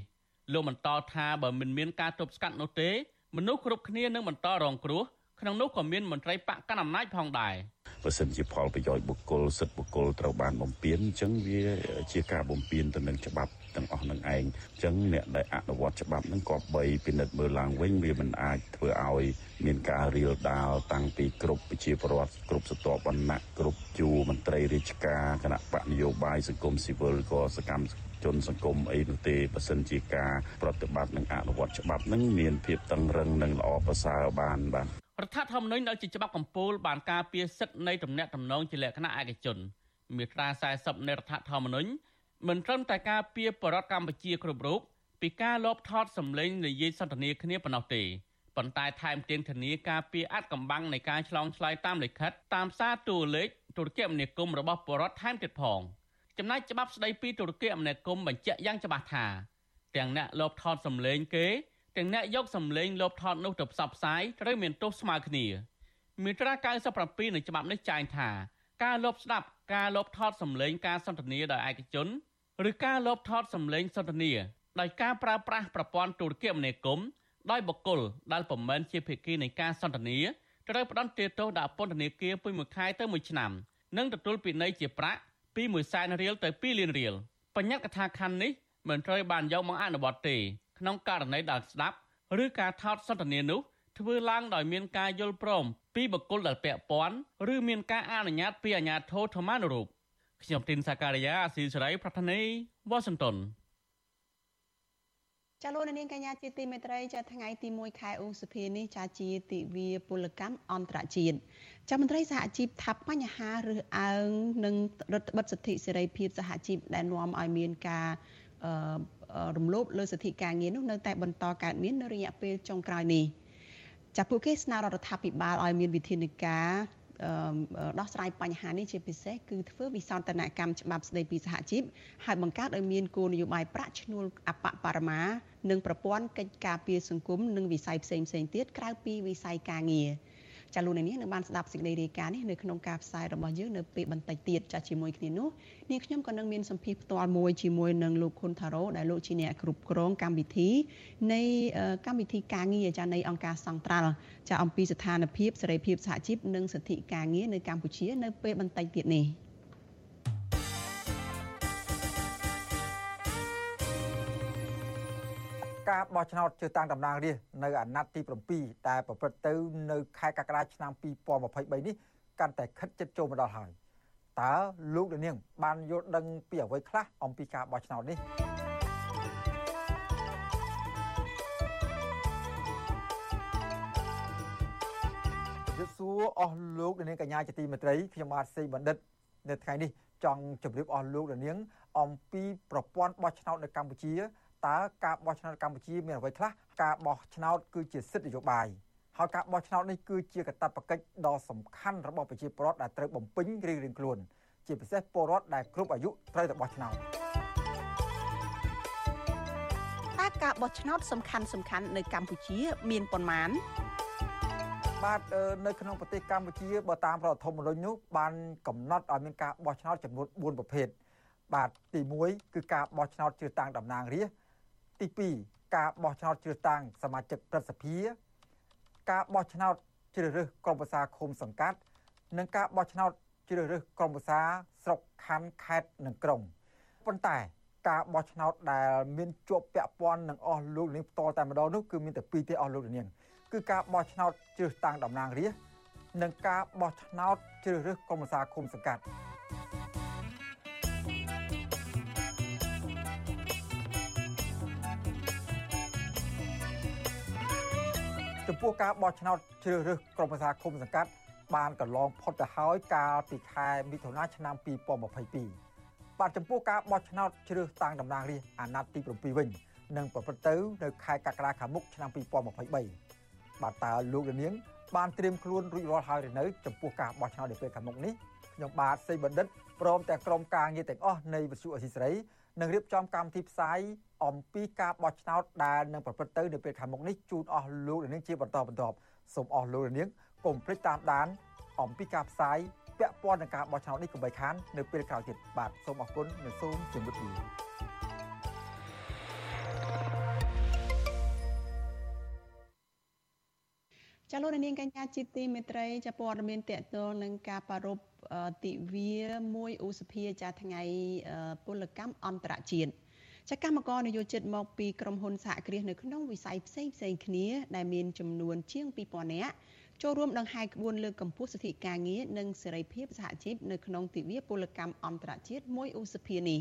លោកបន្តថាបើមិនមានការទប់ស្កាត់នោះទេមនុស្សគ្រប់គ្នានឹងបន្តរងគ្រោះ ក្នុងនោះក៏មានមន្ត្រីបកកណ្ដាលអំណាចផងដែរបើសិនជាផលប្រយោជន៍បុគ្គលសិទ្ធិបុគ្គលត្រូវបានបំពានអញ្ចឹងវាជាការបំពានទៅនឹងច្បាប់ទាំងអស់នឹងឯងអញ្ចឹងអ្នកដែលអនុវត្តច្បាប់នឹងក៏បីពិនិត្យមើលឡើងវិញវាមិនអាចធ្វើឲ្យមានការរៀលដាលតាំងពីគ្រប់ប្រជាពលរដ្ឋគ្រប់ស្រទាប់វណ្ណៈគ្រប់ជួរមន្ត្រីរាជការគណៈបកនយោបាយសង្គមស៊ីវិលក៏សកម្មជនសង្គមអីនោះទេបើសិនជាការប្រតិបត្តិនិងអនុវត្តច្បាប់នឹងមានភាពតឹងរឹងនិងល្អប្រសើរបានបាទ រដ្ឋធម្មនុញ្ញដែលជាច្បាប់កម្ពុជាបានការពារសិទ្ធិនៃទំនាក់ទំនងជាលក្ខណៈឯកជនមាត្រា40នៃរដ្ឋធម្មនុញ្ញមិនត្រឹមតែការពារបរដ្ឋកម្ពុជាគ្រប់រូបពីការលបថតសម្លេងនិយាយសន្ទនាគ្នាប៉ុណ្ណោះទេប៉ុន្តែថែមទាំងធានាការពារអត្តកម្បាំងនៃការឆ្លងឆ្លើយតាមលិខិតតាមសារតួលេខទូរគមនាគមន៍របស់បរដ្ឋថែមទៀតផងចំណែកច្បាប់ស្តីពីទូរគមនាគមន៍បញ្ជាក់យ៉ាងច្បាស់ថាទាំងអ្នកលបថតសម្លេងគេ ទាំងអ្នកយកសម្លេងលបថតនោះទៅផ្សព្វផ្សាយត្រូវមានទោសស្មើគ្នាមាត្រា97នៃច្បាប់នេះចែងថាការលបស្ដាប់ការលបថតសម្លេងការសន្ទនាដោយឯកជនឬការលបថតសម្លេងសន្ទនាដោយការប្រើប្រាស់ប្រព័ន្ធទូរគមនាគមន៍ដោយបុគ្គលដែលពុំមែនជាភាគីនៃការសន្ទនាត្រូវផ្តន្ទាទោសដាក់ពន្ធនាគារពី1ខែទៅ1ឆ្នាំនិងទទួលពិន័យជាប្រាក់ពី1សែនរៀលទៅ2លានរៀលបញ្ញត្តិកថាខណ្ឌនេះមិនត្រូវបានយកមកអនុវត្តទេ ក្នុងករណីដែលស្ដាប់ឬការថតសន្ទនានោះធ្វើឡើងដោយមានការយល់ព្រមពីបុគ្គលដែលពាក់ព័ន្ធឬមានការអនុញ្ញាតពីអាជ្ញាធរធម្មនុរូបខ្ញុំទីនសាការីយ៉ាអាស៊ីសេរីប្រធានីវ៉ាស៊ីនតោនចាលោកនាងកញ្ញាជាទីមេត្រីចាថ្ងៃទី1ខែឧសភានេះចាជាទិវាពលកម្មអន្តរជាតិចាមន្ត្រីសហជីពថាបញ្ហារើសអើង និងរដ្ឋបិទសិទ្ធិសេរីភាពសហជីពដែលនាំឲ្យមានការ រំលោភលើសិទ្ធិការងារនោះនៅតែបន្តកើតមាននៅរយៈពេលចុងក្រោយនេះចាពួកគេស្នើរដ្ឋាភិបាលឲ្យមានវិធានការដោះស្រាយបញ្ហានេះជាពិសេសគឺធ្វើវិសោធនកម្មច្បាប់ស្តីពីសហជីពហើយបង្កើតឲ្យមានគោលនយោបាយប្រាក់ឈ្នួលអបបរមានិងប្រព័ន្ធកិច្ចការពារសង្គមនិងវិស័យផ្សេងផ្សេងទៀតក្រៅពីវិស័យការងារ ចាលោកនាងនឹងបានស្ដាប់សេចក្តីរាយការណ៍នេះនៅក្នុងការផ្សាយរបស់យើងនៅពេលបន្តិចទៀតចាជាមួយគ្នានោះនាងខ្ញុំក៏នឹងមានសម្ភារផ្ទាល់មួយជាមួយនឹងលោកខុនថារ៉ូដែលលោកជាអ្នកគ្រប់គ្រងកម្មវិធីនៃកម្មវិធីការងារចានៃអង្គការសង្ត្រាល់ចាអំពីស្ថានភាពសេរីភាពសហជីពនិងសិទ្ធិការងារនៅកម្ពុជានៅពេលបន្តិចទៀតនេះ។ ការបោះឆ្នោតជ្រើសតាំងតំណាងរាស្ត្រនៅអាណត្តិទី7ដែលប្រព្រឹត្តទៅនៅខែកក្កដាឆ្នាំ2023នេះកាន់តែខិតជិតចូលមកដល់ហើយតើលោកនាង បានយល់ដឹងពីអ្វីខ្លះអំពីការបោះឆ្នោតនេះយល់សួរអស់លោកនាងកញ្ញាជាទីមេត្រីខ្ញុំបាទសេបណ្ឌិត នៅថ្ងៃនេះចង់ជម្រាបអស់លោកនាង អំពីប្រព័ន្ធបោះឆ្នោតនៅកម្ពុជា តើការបោះឆ្នោតកម្ពុជាមានអ្វីខ្លះការបោះឆ្នោតគឺជាសិទ្ធិនយោបាយហើយការបោះឆ្នោតនេះគឺជាកាតព្វកិច្ចដ៏សំខាន់របស់ប្រជាពលរដ្ឋដែលត្រូវបំពេញរៀងៗខ្លួន ជាពិសេសពលរដ្ឋដែលគ្រប់អាយុត្រូវតែបោះឆ្នោតតើការបោះឆ្នោតសំខាន់សំខាន់នៅកម្ពុជា មានប៉ុន្មានបាទនៅក្នុងប្រទេសកម្ពុជាបើតាមរដ្ឋធម្មនុញ្ញនោះបានកំណត់ឲ្យមានការបោះឆ្នោតចំនួន4ប្រភេទបាទទី1គឺការបោះឆ្នោតជ្រើសតាំងតំណាងរាស្ត្រ ទី2ការបោះឆ្នោតជ្រើសតាំងសមាជិកព្រឹទ្ធសភាការបោះឆ្នោតជ្រើសរើសក្រុមប្រឹក្សាឃុំសង្កាត់ និងការបោះឆ្នោតជ្រើសរើសក្រុមប្រឹក្សាស្រុកខណ្ឌខេត្តនិងក្រុងប៉ុន្តែការបោះឆ្នោតដែលមានជាប់ពាក់ព័ន្ធនឹងអស់លោកនាងផ្ទាល់តែម្ដងនោះគឺមានតែពីរទេអស់លោកនាងគឺការបោះឆ្នោតជ្រើសតាំងតំណាងរាស្ត្រនិងការបោះឆ្នោតជ្រើសរើសក្រុមប្រឹក្សាឃុំសង្កាត់ ចំពោះការបោះឆ្នោតជ្រើសរើសក្រុមប្រឹក្សាឃុំសង្កាត់បានកន្លងផុតទៅហើយកាលពីខែមិថុនាឆ្នាំ2022បាទចំពោះការបោះឆ្នោតជ្រើសតាំងតំណាងរាស្ត្រអាណត្តិទី7វិញនឹងប្រព្រឹត្តទៅនៅខែកក្កដាខាងមុខឆ្នាំ2023បាទតើលោកលានាងបានត្រៀមខ្លួនរួចរាល់ហើយឬនៅចំពោះការបោះឆ្នោតនៅពេលខាងមុខនេះ ខ្ញុំបាទសេបណ្ឌិតព្រមទាំងក្រុមការងារទាំងអស់នៃវិទ្យុអសីសេរីនឹងរៀបចំកម្មវិធីផ្សាយអំពីការបោះឆ្នោតដែលនឹងប្រព្រឹត្តទៅនៅពេលខាងមុខនេះជូនអស់លោកនាងជាបន្តបន្ទាប់សូមអស់លោកនាងកុំភ្លេចតាមដាន អំពីការផ្សាយពាក់ព័ន្ធនឹងការបោះឆ្នោតនេះកុំបីខាននៅពេលក្រោយទៀតបាទសូមអរគុណនិងសូមជម្រាបលា ចាលោកនាងកញ្ញាជាទីមេត្រីចាព័ត៌មានតកតលនឹងការប្រារព្ធទិវា1ឧសភាចាថ្ងៃពលកម្មអន្តរជាតិចាកម្មករនយោជិតមកពីក្រុមហ៊ុនសហគ្រាសនៅក្នុងវិស័យផ្សេងផ្សេងគ្នា ដែលមានចំនួនជាង2000នាក់ចូលរួមដង្ហែក្បួនលើកកម្ពស់សិទ្ធិការងារនិងសេរីភាពសហជីពនៅក្នុងទិវាពលកម្មអន្តរជាតិ1ឧសភានេះ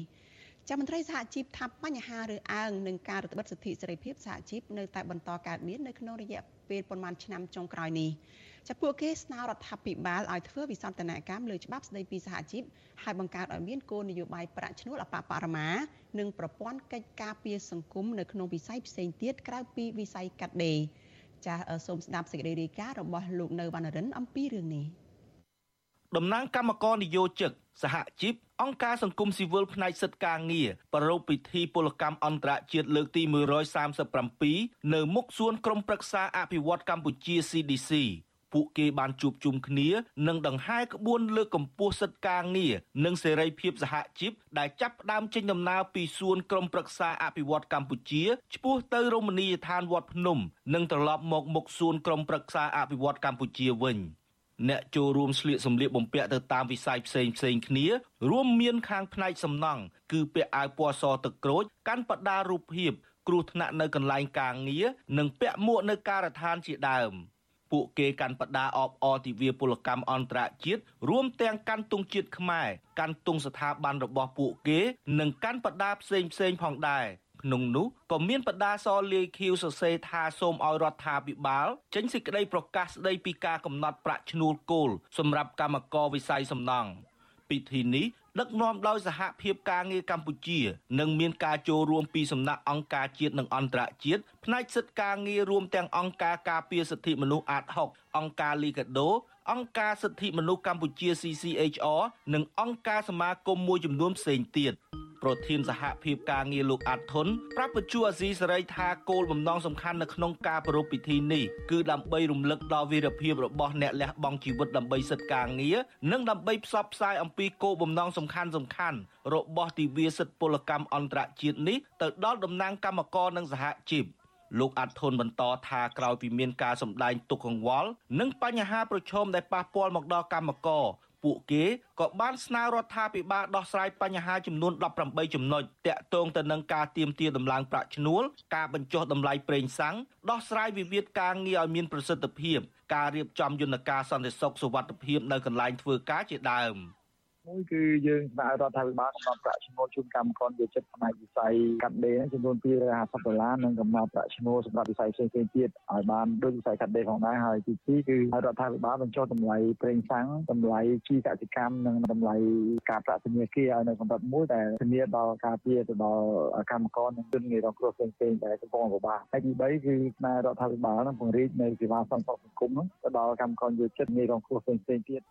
ចាំមន្ត្រីសហជីពថាបញ្ហារើអើងនឹងការរឹតបន្តឹងសិទ្ធិសេរីភាពសហជីពនៅតែបន្តកើតមាននៅក្នុងរយៈពេលប្រមាណឆ្នាំចុងក្រោយនេះចាពួកគេស្នើរដ្ឋាភិបាលឲ្យធ្វើវិសន្ទនកម្មលើច្បាប់ស្តីពីសហជីពហើយបង្កើតឲ្យមានគោលនយោបាយប្រាក់ឈ្នួលអបបរមា និងប្រព័ន្ធកិច្ចការពារសង្គមនៅក្នុងវិស័យផ្សេងទៀតក្រៅពីវិស័យកាត់ដេរចាសូមស្ដាប់សេចក្តីរាយការណ៍របស់លោកនៅវណ្ណរិនអំពីរឿងនេះ តំណាងគណៈកម្មការនយោជិកសហជីពអង្គការសង្គមស៊ីវិលផ្នែកសិទ្ធិការងារប្រារព្ធពិធីពលកម្មអន្តរជាតិលើកទី137នៅមុខសួនក្រុមប្រឹក្សាអភិវឌ្ឍកម្ពុជា CDC ពួកគេបានជួបជុំគ្នានិងដង្ហែក្បួនលើកកម្ពស់សិទ្ធិការងារនិងសេរីភាពសហជីពដែលចាប់ផ្ដើមចេញដំណើរពីសួនក្រុមប្រឹក្សាអភិវឌ្ឍកម្ពុជាឆ្ពោះទៅរមណីយដ្ឋានវត្តភ្នំ និងត្រឡប់មកមុខសួនក្រុមប្រឹក្សាអភិវឌ្ឍកម្ពុជាវិញ។ អ្នកចូលរួមស្លៀកសម្លៀកបំពាក់ទៅតាមវិស័យផ្សេងផ្សេងគ្នា រួមមានខាងផ្នែកសំណង់គឺពាក់អាវពណ៌សទឹកក្រូចកាន់បដារូបភាពគ្រោះថ្នាក់នៅកន្លែងការងារនិងពាក់មួកនៅការដ្ឋានជាដើមពួកគេកាន់បដាអបអរទិវាពលកម្មអន្តរជាតិរួមទាំងកាន់ទង់ជាតិខ្មែរកាន់ទង់ស្ថាប័នរបស់ពួកគេ និងកាន់បដាផ្សេងផ្សេងផងដែរ ក្នុងនោះក៏មានបដាសលាយខៀវសរសេរថាសូមឲ្យរដ្ឋាភិបាលចេញសេចក្តីប្រកាសស្តីពីការកំណត់ប្រាក់ឈ្នួលគោលសម្រាប់កម្មករវិស័យសំណង់ពិធីនេះដឹកនាំដោយសហភាពការងារកម្ពុជា និងមានការចូលរួមពីសំណាក់អង្គការជាតិនិងអន្តរជាតិផ្នែកសិទ្ធិការងាររួមទាំងអង្គការការពារសិទ្ធិមនុស្សអាត6អង្គការ Liga do អង្គការសិទ្ធិមនុស្សកម្ពុជា CCHR និងអង្គការសមាគមមួយចំនួនផ្សេងទៀត ប្រធានសហភាពការងារលោកអាត់ធុនប្រាប់បញ្ជាអាស៊ីសេរីថាគោលបំណងសំខាន់នៅក្នុងការប្រារព្ធពិធីនេះគឺដើម្បីរំលឹកដល់វីរភាពរបស់អ្នកលះបង់ជីវិតដើម្បីសិទ្ធិការងារនិងដើម្បីផ្សព្វផ្សាយអំពីគោលបំណងសំខាន់សំខាន់របស់ទិវាសិទ្ធិពលកម្មអន្តរជាតិនេះទៅដល់តំណាងកម្មករនិងសហជីពលោកអាត់ធុនបន្តថាក្រោយពីមានការសម្ដែងទុកកង្វល់និងបញ្ហាប្រឈមដែលប៉ះពាល់មកដល់កម្មករ ពួកគេក៏បានស្នើរដ្ឋាភិបាលដោះស្រាយបញ្ហាចំនួន18ចំណុចតាក់ទងទៅនឹងការទៀមទាដំឡើងប្រាក់ឈ្នួលការបញ្ចុះតម្លៃប្រេងសាំងដោះស្រាយវិវាទការងារឲ្យមានប្រសិទ្ធភាពការរៀបចំយន្តការសន្តិសុខសុវត្ថិភាពនៅកន្លែងធ្វើការជាដើម។ មួយគឺយើងស្នើរដ្ឋាភិបាលកំណត់ប្រាក់ឈ្នួលជូនកម្មករយោជិតផ្នែកវិស័យកាត់ដេរចំនួន250ដុល្លារនិងកំណត់ប្រាក់ឈ្នួលសម្រាប់វិស័យផ្សេងៗទៀតឲ្យបានដូចវិស័យកាត់ដេរផងដែរហើយទី2គឺឲ្យរដ្ឋាភិបាលបញ្ចុះតម្លៃប្រេងសាំងតម្លៃជីកសិកម្មនិងតម្លៃការប្រាក់ធនាគារឲ្យនៅកម្រិតមួយដែលធានាដល់ការពារទៅដល់កម្មករនិងជនងាយរងគ្រោះផ្សេងៗដែលកំពុងពិបាកហើយទី3គឺស្នើរដ្ឋាភិបាលនឹងពង្រីកនៅសេវាសន្តិសុខសង្គមទៅដល់កម្មករយោជិតងាយរងគ្រោះផ្សេងៗទៀត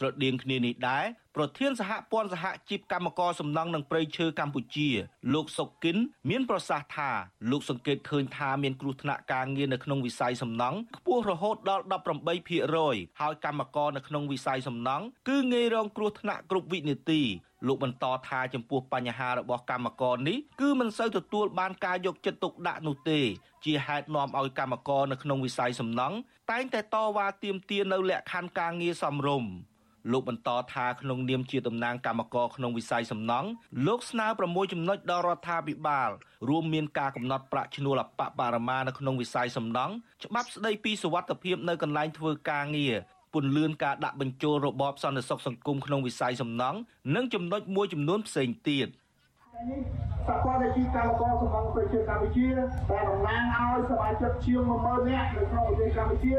ស្រដៀងគ្នានេះដែរប្រធានសហព័ន្ធសហជីពកម្មករសំណង់និងព្រៃឈើកម្ពុជា លោកសុកគិនមានប្រសាសន៍ថាលោកសង្កេតឃើញថាមានគ្រោះថ្នាក់ការងារនៅក្នុងវិស័យសំណង់ខ្ពស់រហូតដល់18%ហើយកម្មករនៅក្នុងវិស័យសំណង់គឺងាយរងគ្រោះថ្នាក់គ្រប់វិនាទីលោកបន្តថាចំពោះបញ្ហារបស់កម្មករនេះគឺមិនសូវទទួលបានការយកចិត្តទុកដាក់នោះទេ ជាហេតុនាំឲ្យកម្មករនៅក្នុងវិស័យសំណង់តែងតែតវ៉ាទាមទារនៅលក្ខខណ្ឌការងារសមរម្យ លោកបន្តថាក្នុងនាមជាតំណាងគណៈកម្មការក្នុងវិស័យសំណង់លោកស្នើ6ចំណុចដល់រដ្ឋាភិបាល រួមមានការកំណត់ប្រាក់ឈ្នួលអបបរមានៅក្នុងវិស័យសំណង់ច្បាប់ស្តីពីសុវត្ថិភាពនៅកន្លែងធ្វើការងារពន្លឿនការដាក់បញ្ចូលរបបសន្តិសុខសង្គមក្នុងវិស័យសំណង់និងចំណុចមួយចំនួនផ្សេងទៀតសហព័ន្ធអាជីវកម្មករសម្បត្តិប្រជាកម្ពុជាដែលតំណាងឲ្យសមាជិកជាង10000នាក់នៅក្នុងប្រទេសកម្ពុជា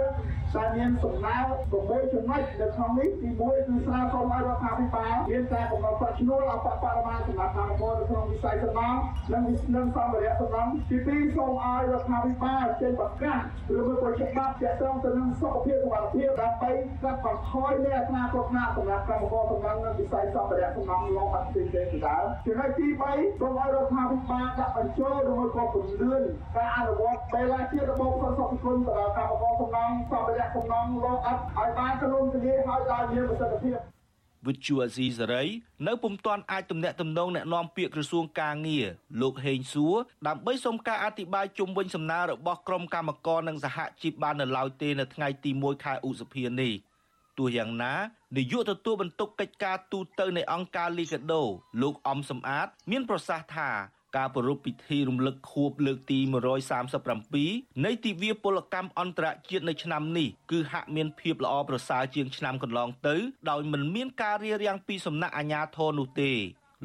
ដែលមានសំណើ6ចំណុចនៅក្នុងនេះទី1គឺស្នើសុំឲ្យរដ្ឋាភិបាលមានការកំណត់ប្រាក់ឈ្នួលអបបរមាសម្រាប់កម្មករនៅក្នុងវិស័យសំណង់និងនិងសម្ភារៈសំណង់ទី2សូមឲ្យរដ្ឋាភិបាលចេញប្រកាសឬមួយក៏ច្បាប់ទាក់ទងទៅនឹងសុខភាពសុខភាពដើម្បីកាត់បន្ថយនៅអត្រាគ្រោះថ្នាក់សម្រាប់កម្មករសំណង់និងវិស័យសម្ភារៈសំណង់លោកអត់ផ្សេងៗទៅដែរចំណុចទី3សូមឲ្យរដ្ឋាភិបាលដាក់បញ្ចូលឬមួយក៏ពន្លឿនការអនុវត្តបេឡាជារបបសន្តិសុខសង្គមទៅដល់កម្មករសំណង់សម្ភារសំណង់លោកអត់ឲ្យបានក្នុងជំនាញឲ្យដល់មានប្រសិទ្ធភាព វិទ្យុអាស៊ីសេរីនៅពុំទាន់អាចទំនាក់ទំនងแนะនាំពាក្យក្រសួងកាងារលោកហេងសួរដើម្បីសុំការអធិប្បាយជុំវិញសំណើរបស់ក្រុមកម្មករនិងសហជីពបាននៅឡើយទេនៅថ្ងៃទី1ខែឧសភានេះទោះយ៉ាងណានាយកទទួលបន្ទុកកិច្ចការទូតនៃអង្គការលីកាដូលោកអំសំអាត មានប្រសាសន៍ថា ការប្រារព្ធពិធីរំលឹកខួបលើកទី137នៃទិវាពលកម្មអន្តរជាតិនៅឆ្នាំនេះគឺហាក់មានភាពល្អប្រសើរជាងឆ្នាំកន្លងទៅដោយមិនមានការរារាំងពីសំណាក់អាជ្ញាធរនោះទេ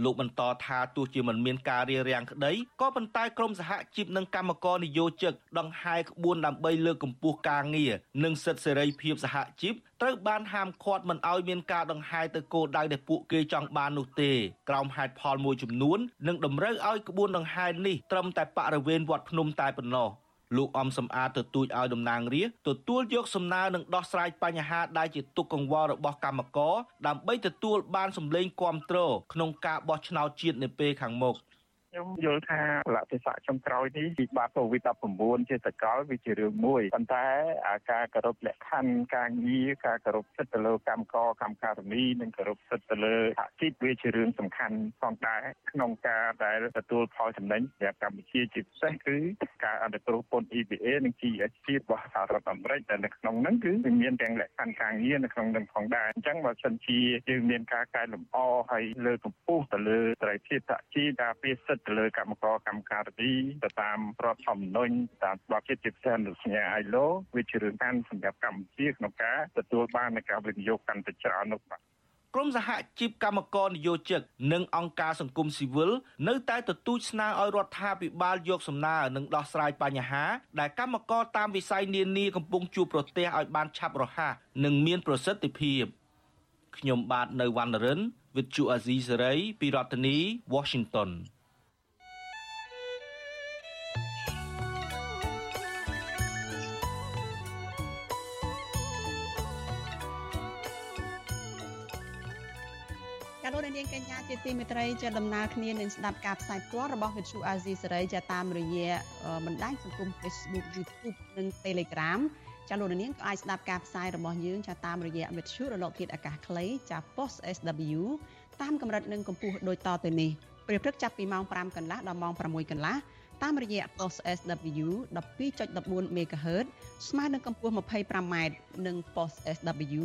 លោកបន្តថាទោះជាមិនមានការរារាំងក្តីក៏ប៉ុន្តែក្រមសហជីពនិងកម្មករនិយោជិកដង្ហែក្បួនដើម្បីលើកកម្ពស់ការងារនិងសិទ្ធិសេរីភាពសហជីពត្រូវបានហាមឃាត់មិនឲ្យមានការដង្ហែទៅគោលដៅដែលពួកគេចង់បាននោះទេក្រោមហេតុផលមួយចំនួននិងតម្រូវឲ្យក្បួនដង្ហែនេះត្រឹមតែបរិវេណវត្តភ្នំតែប៉ុណ្ណោះ លោកអំសំអាតទទូចឲ្យតំណាងរាស្ត្រទទួលយកសំណើនិងដោះស្រាយបញ្ហាដែលជាទុកកង្វល់របស់កម្មករដើម្បីទទួលបានសម្លេងគ្រប់គ្រងក្នុងការបោះឆ្នោតជាតិនៅពេលខាងមុខ ខ្ញុំយល់ថាលទ្ធិស័កចុងក្រោយនេះពីបាត់កូវីដ19 ជាសកលវាជារឿងមួយប៉ុន្តែការគោរពលក្ខខណ្ឌការងារការគោរពសិទ្ធិទៅលើកម្មករកម្មការិនីនិងគោរពសិទ្ធិទៅលើសហជីពវាជារឿងសំខាន់ផងដែរក្នុងការដែលទទួលផលចំណេញសម្រាប់កម្ពុជាជាពិសេសគឺការអនុគ្រោះពន្ធ EBA និង GSP របស់សហរដ្ឋអាមេរិកដែលនៅក្នុងហ្នឹងគឺវាមានទាំងលក្ខខណ្ឌការងារនៅក្នុងនឹងផងដែរអញ្ចឹងបើសិនជាយើងមានការកែលម្អហើយលើកកម្ពស់ទៅលើត្រីភាពសហជីពការពារសិទ្ធិទៅលើកម្មករកម្មការិនីទៅតាមរដ្ឋធម្មនុញ្ញតាមច្បាប់ជាតិជាពិសេសនៅសញ្ញា ILO វាជារឿងសំខាន់សម្រាប់កម្ពុជាក្នុងការទទួលបាននៃការវិនិយោគកាន់តែច្រើននោះបាទក្រមសហជីពកម្មករនិយោជិកនិងអង្គការសង្គមស៊ីវិលនៅតែទទូចស្នើឲ្យរដ្ឋាភិបាលយកសំណើនិងដោះស្រាយបញ្ហា ដែលកម្មករតាមវិស័យនានាកំពុងជួបប្រទះឲ្យបានឆាប់រហ័សនិងមានប្រសិទ្ធភាពខ្ញុំបាទនៅវណ្ណរិន With Chu Azizi Saray ពីរដ្ឋធានី Washington នាងកញ្ញាជាទីមេត្រីជាដំណើរគ្នានឹងស្ដាប់ការផ្សាយផ្ទាល់របស់វិទ្យុអាស៊ីសេរីចាតាមរយៈបណ្ដាញសង្គម Facebook YouTube និង Telegram ចាលោកនាងក៏អាចស្ដាប់ការផ្សាយរបស់យើងចាតាមរយៈវិទ្យុរលកធាតុអាកាសខ្លីចា Post SW តាមកម្រិតនិងកម្ពស់ដូចតទៅនេះពេលព្រឹកចាប់ពីម៉ោង5កន្លះដល់ម៉ោង6កន្លះតាមរយៈ Post SW 12.14 MHz ស្មើនឹងកម្ពស់ 25m និង Post SW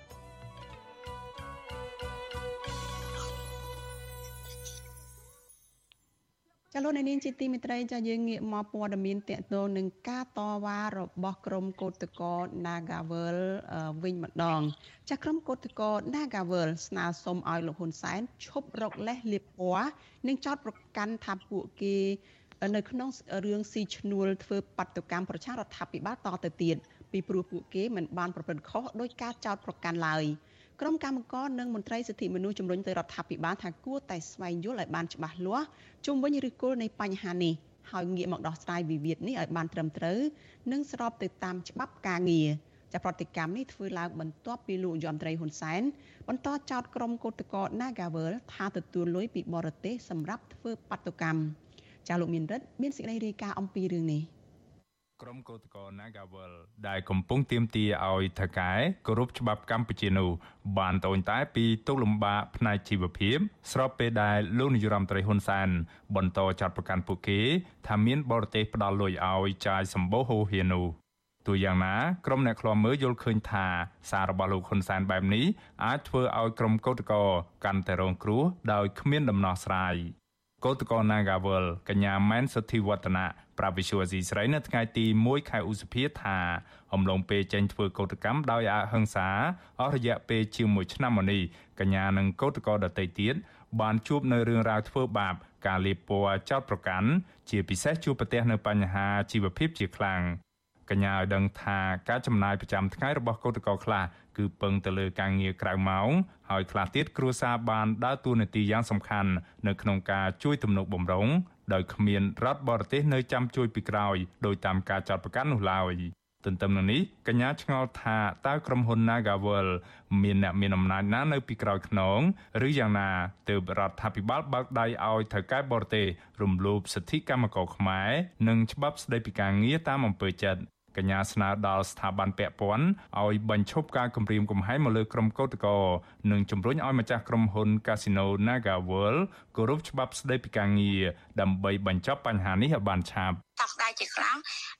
ចលនានាងជាទីមិត្តរីចាយើងងាកមកព័ត៌មានតកតងនឹងការតវ៉ារបស់ក្រុមកោតក្រ Nagawal វិញម្ដង ចាក្រុមកោតក្រ Nagawal ស្នើសុំឲ្យលោកហ៊ុនសែនឈប់រកលេសលៀបពណ៌និងចោទប្រកាន់ថាពួកគេនៅក្នុងរឿងស៊ីឈ្នួលធ្វើបាតុកម្មប្រជារដ្ឋាភិបាលតទៅទៀតពីព្រោះពួកគេមិនបានប្រព្រឹត្តខុសដោយការចោទប្រកាន់ឡើយ។ ក្រុមកម្មការនិងមន្ត្រីសិទ្ធិមនុស្សជំរុញទៅរដ្ឋាភិបាលថាគួរតែស្វែងយល់ឲ្យបានច្បាស់លាស់ជុំវិញឫសគល់នៃបញ្ហានេះហើយងាកមកដោះស្រាយវិវាទនេះឲ្យបានត្រឹមត្រូវនិងស្របទៅតាមច្បាប់ការងារចាប្រតិកម្មនេះធ្វើឡើងបន្ទាប់ពីលោកយមត្រីហ៊ុនសែនបន្តចោទក្រុមកោតក្រ Nagawal ថាទទួលលុយពីបរទេសសម្រាប់ធ្វើបាតុកម្មចាលោកមានរិទ្ធមានសេចក្តីរាយការណ៍អំពីរឿងនេះ។ ក្រុមកោតក្រ Nagawal ដែលកំពុងទាមទារឲ្យថកែគោរពច្បាប់កម្ពុជានោះបានត្អូញតែពីទុកលំបាកផ្នែកជីវភាព ស្របពេលដែលលោកនាយរដ្ឋមន្ត្រីហ៊ុនសែនបន្តចាត់ប្រកាន់ពួកគេថាមានបរទេសផ្ដាល់លុយឲ្យចាយសម្បូរហូរហៀនោះទោះយ៉ាងណាក្រុមអ្នកខ្លាំមើលយល់ឃើញថាសាររបស់លោកហ៊ុនសែនបែបនេះអាចធ្វើឲ្យក្រុមកោតក្រកាន់តែរងគ្រោះដោយគ្មានដំណោះស្រាយកោតក្រ Nagawal កញ្ញាម៉ែនសុធីវឌ្ឍនៈ ប្រាប់វិសុវអាស៊ីស្រីនៅថ្ងៃទី1ខែឧសភាថាអំឡុងពេលចេញធ្វើកោតកម្មដោយអហិង្សាអស់រយៈពេលជាង1ឆ្នាំមកនេះកញ្ញានិងកោតក្រដទៃទៀតបានជួបនៅរឿងរ៉ាវធ្វើបាបការលាបពណ៌ចោតប្រកាន់ជាពិសេសជួបប្រទះនៅបញ្ហាជីវភាពជាខ្លាំងកញ្ញាឲ្យដឹងថាការចំណាយប្រចាំថ្ងៃរបស់កោតក្រខ្លះគឺពឹងទៅលើការងារក្រៅម៉ោងហើយខ្លះទៀតគ្រួសារបានដើរតួនាទីយ៉ាងសំខាន់នៅក្នុងការជួយទំនុកបំរុង ដោយគ្មានរដ្ឋបរទេសនៅចាំជួយពីក្រោយដោយតាមការចាត់ប្រកាន់នោះឡើយទន្ទឹមនឹងនេះកញ្ញាឆ្ងល់ថាតើក្រុមហ៊ុន Nagavel មានអ្នកមានអំណាចណានៅពីក្រោយខ្នងឬយ៉ាងណាទើបរដ្ឋាភិបាលបើកដៃឲ្យថៅកែបរទេសរំលោភសិទ្ធិកម្មករខ្មែរនិងច្បាប់ស្តីពីការងារតាមអំពើចិត្ត កញ្ញាស្នើដល់ស្ថាប័នពាក់ព័ន្ធឲ្យបញ្ឈប់ការគំរាមកំហែងមកលើក្រុមកោតក្រនិងជំរុញឲ្យម្ចាស់ក្រុមហ៊ុន Casino Naga World គោរពច្បាប់ស្តីពីការងារដើម្បីបញ្ចប់បញ្ហានេះឲ្យបានឆាប់ សោកស្ដាយជាខ្លាំង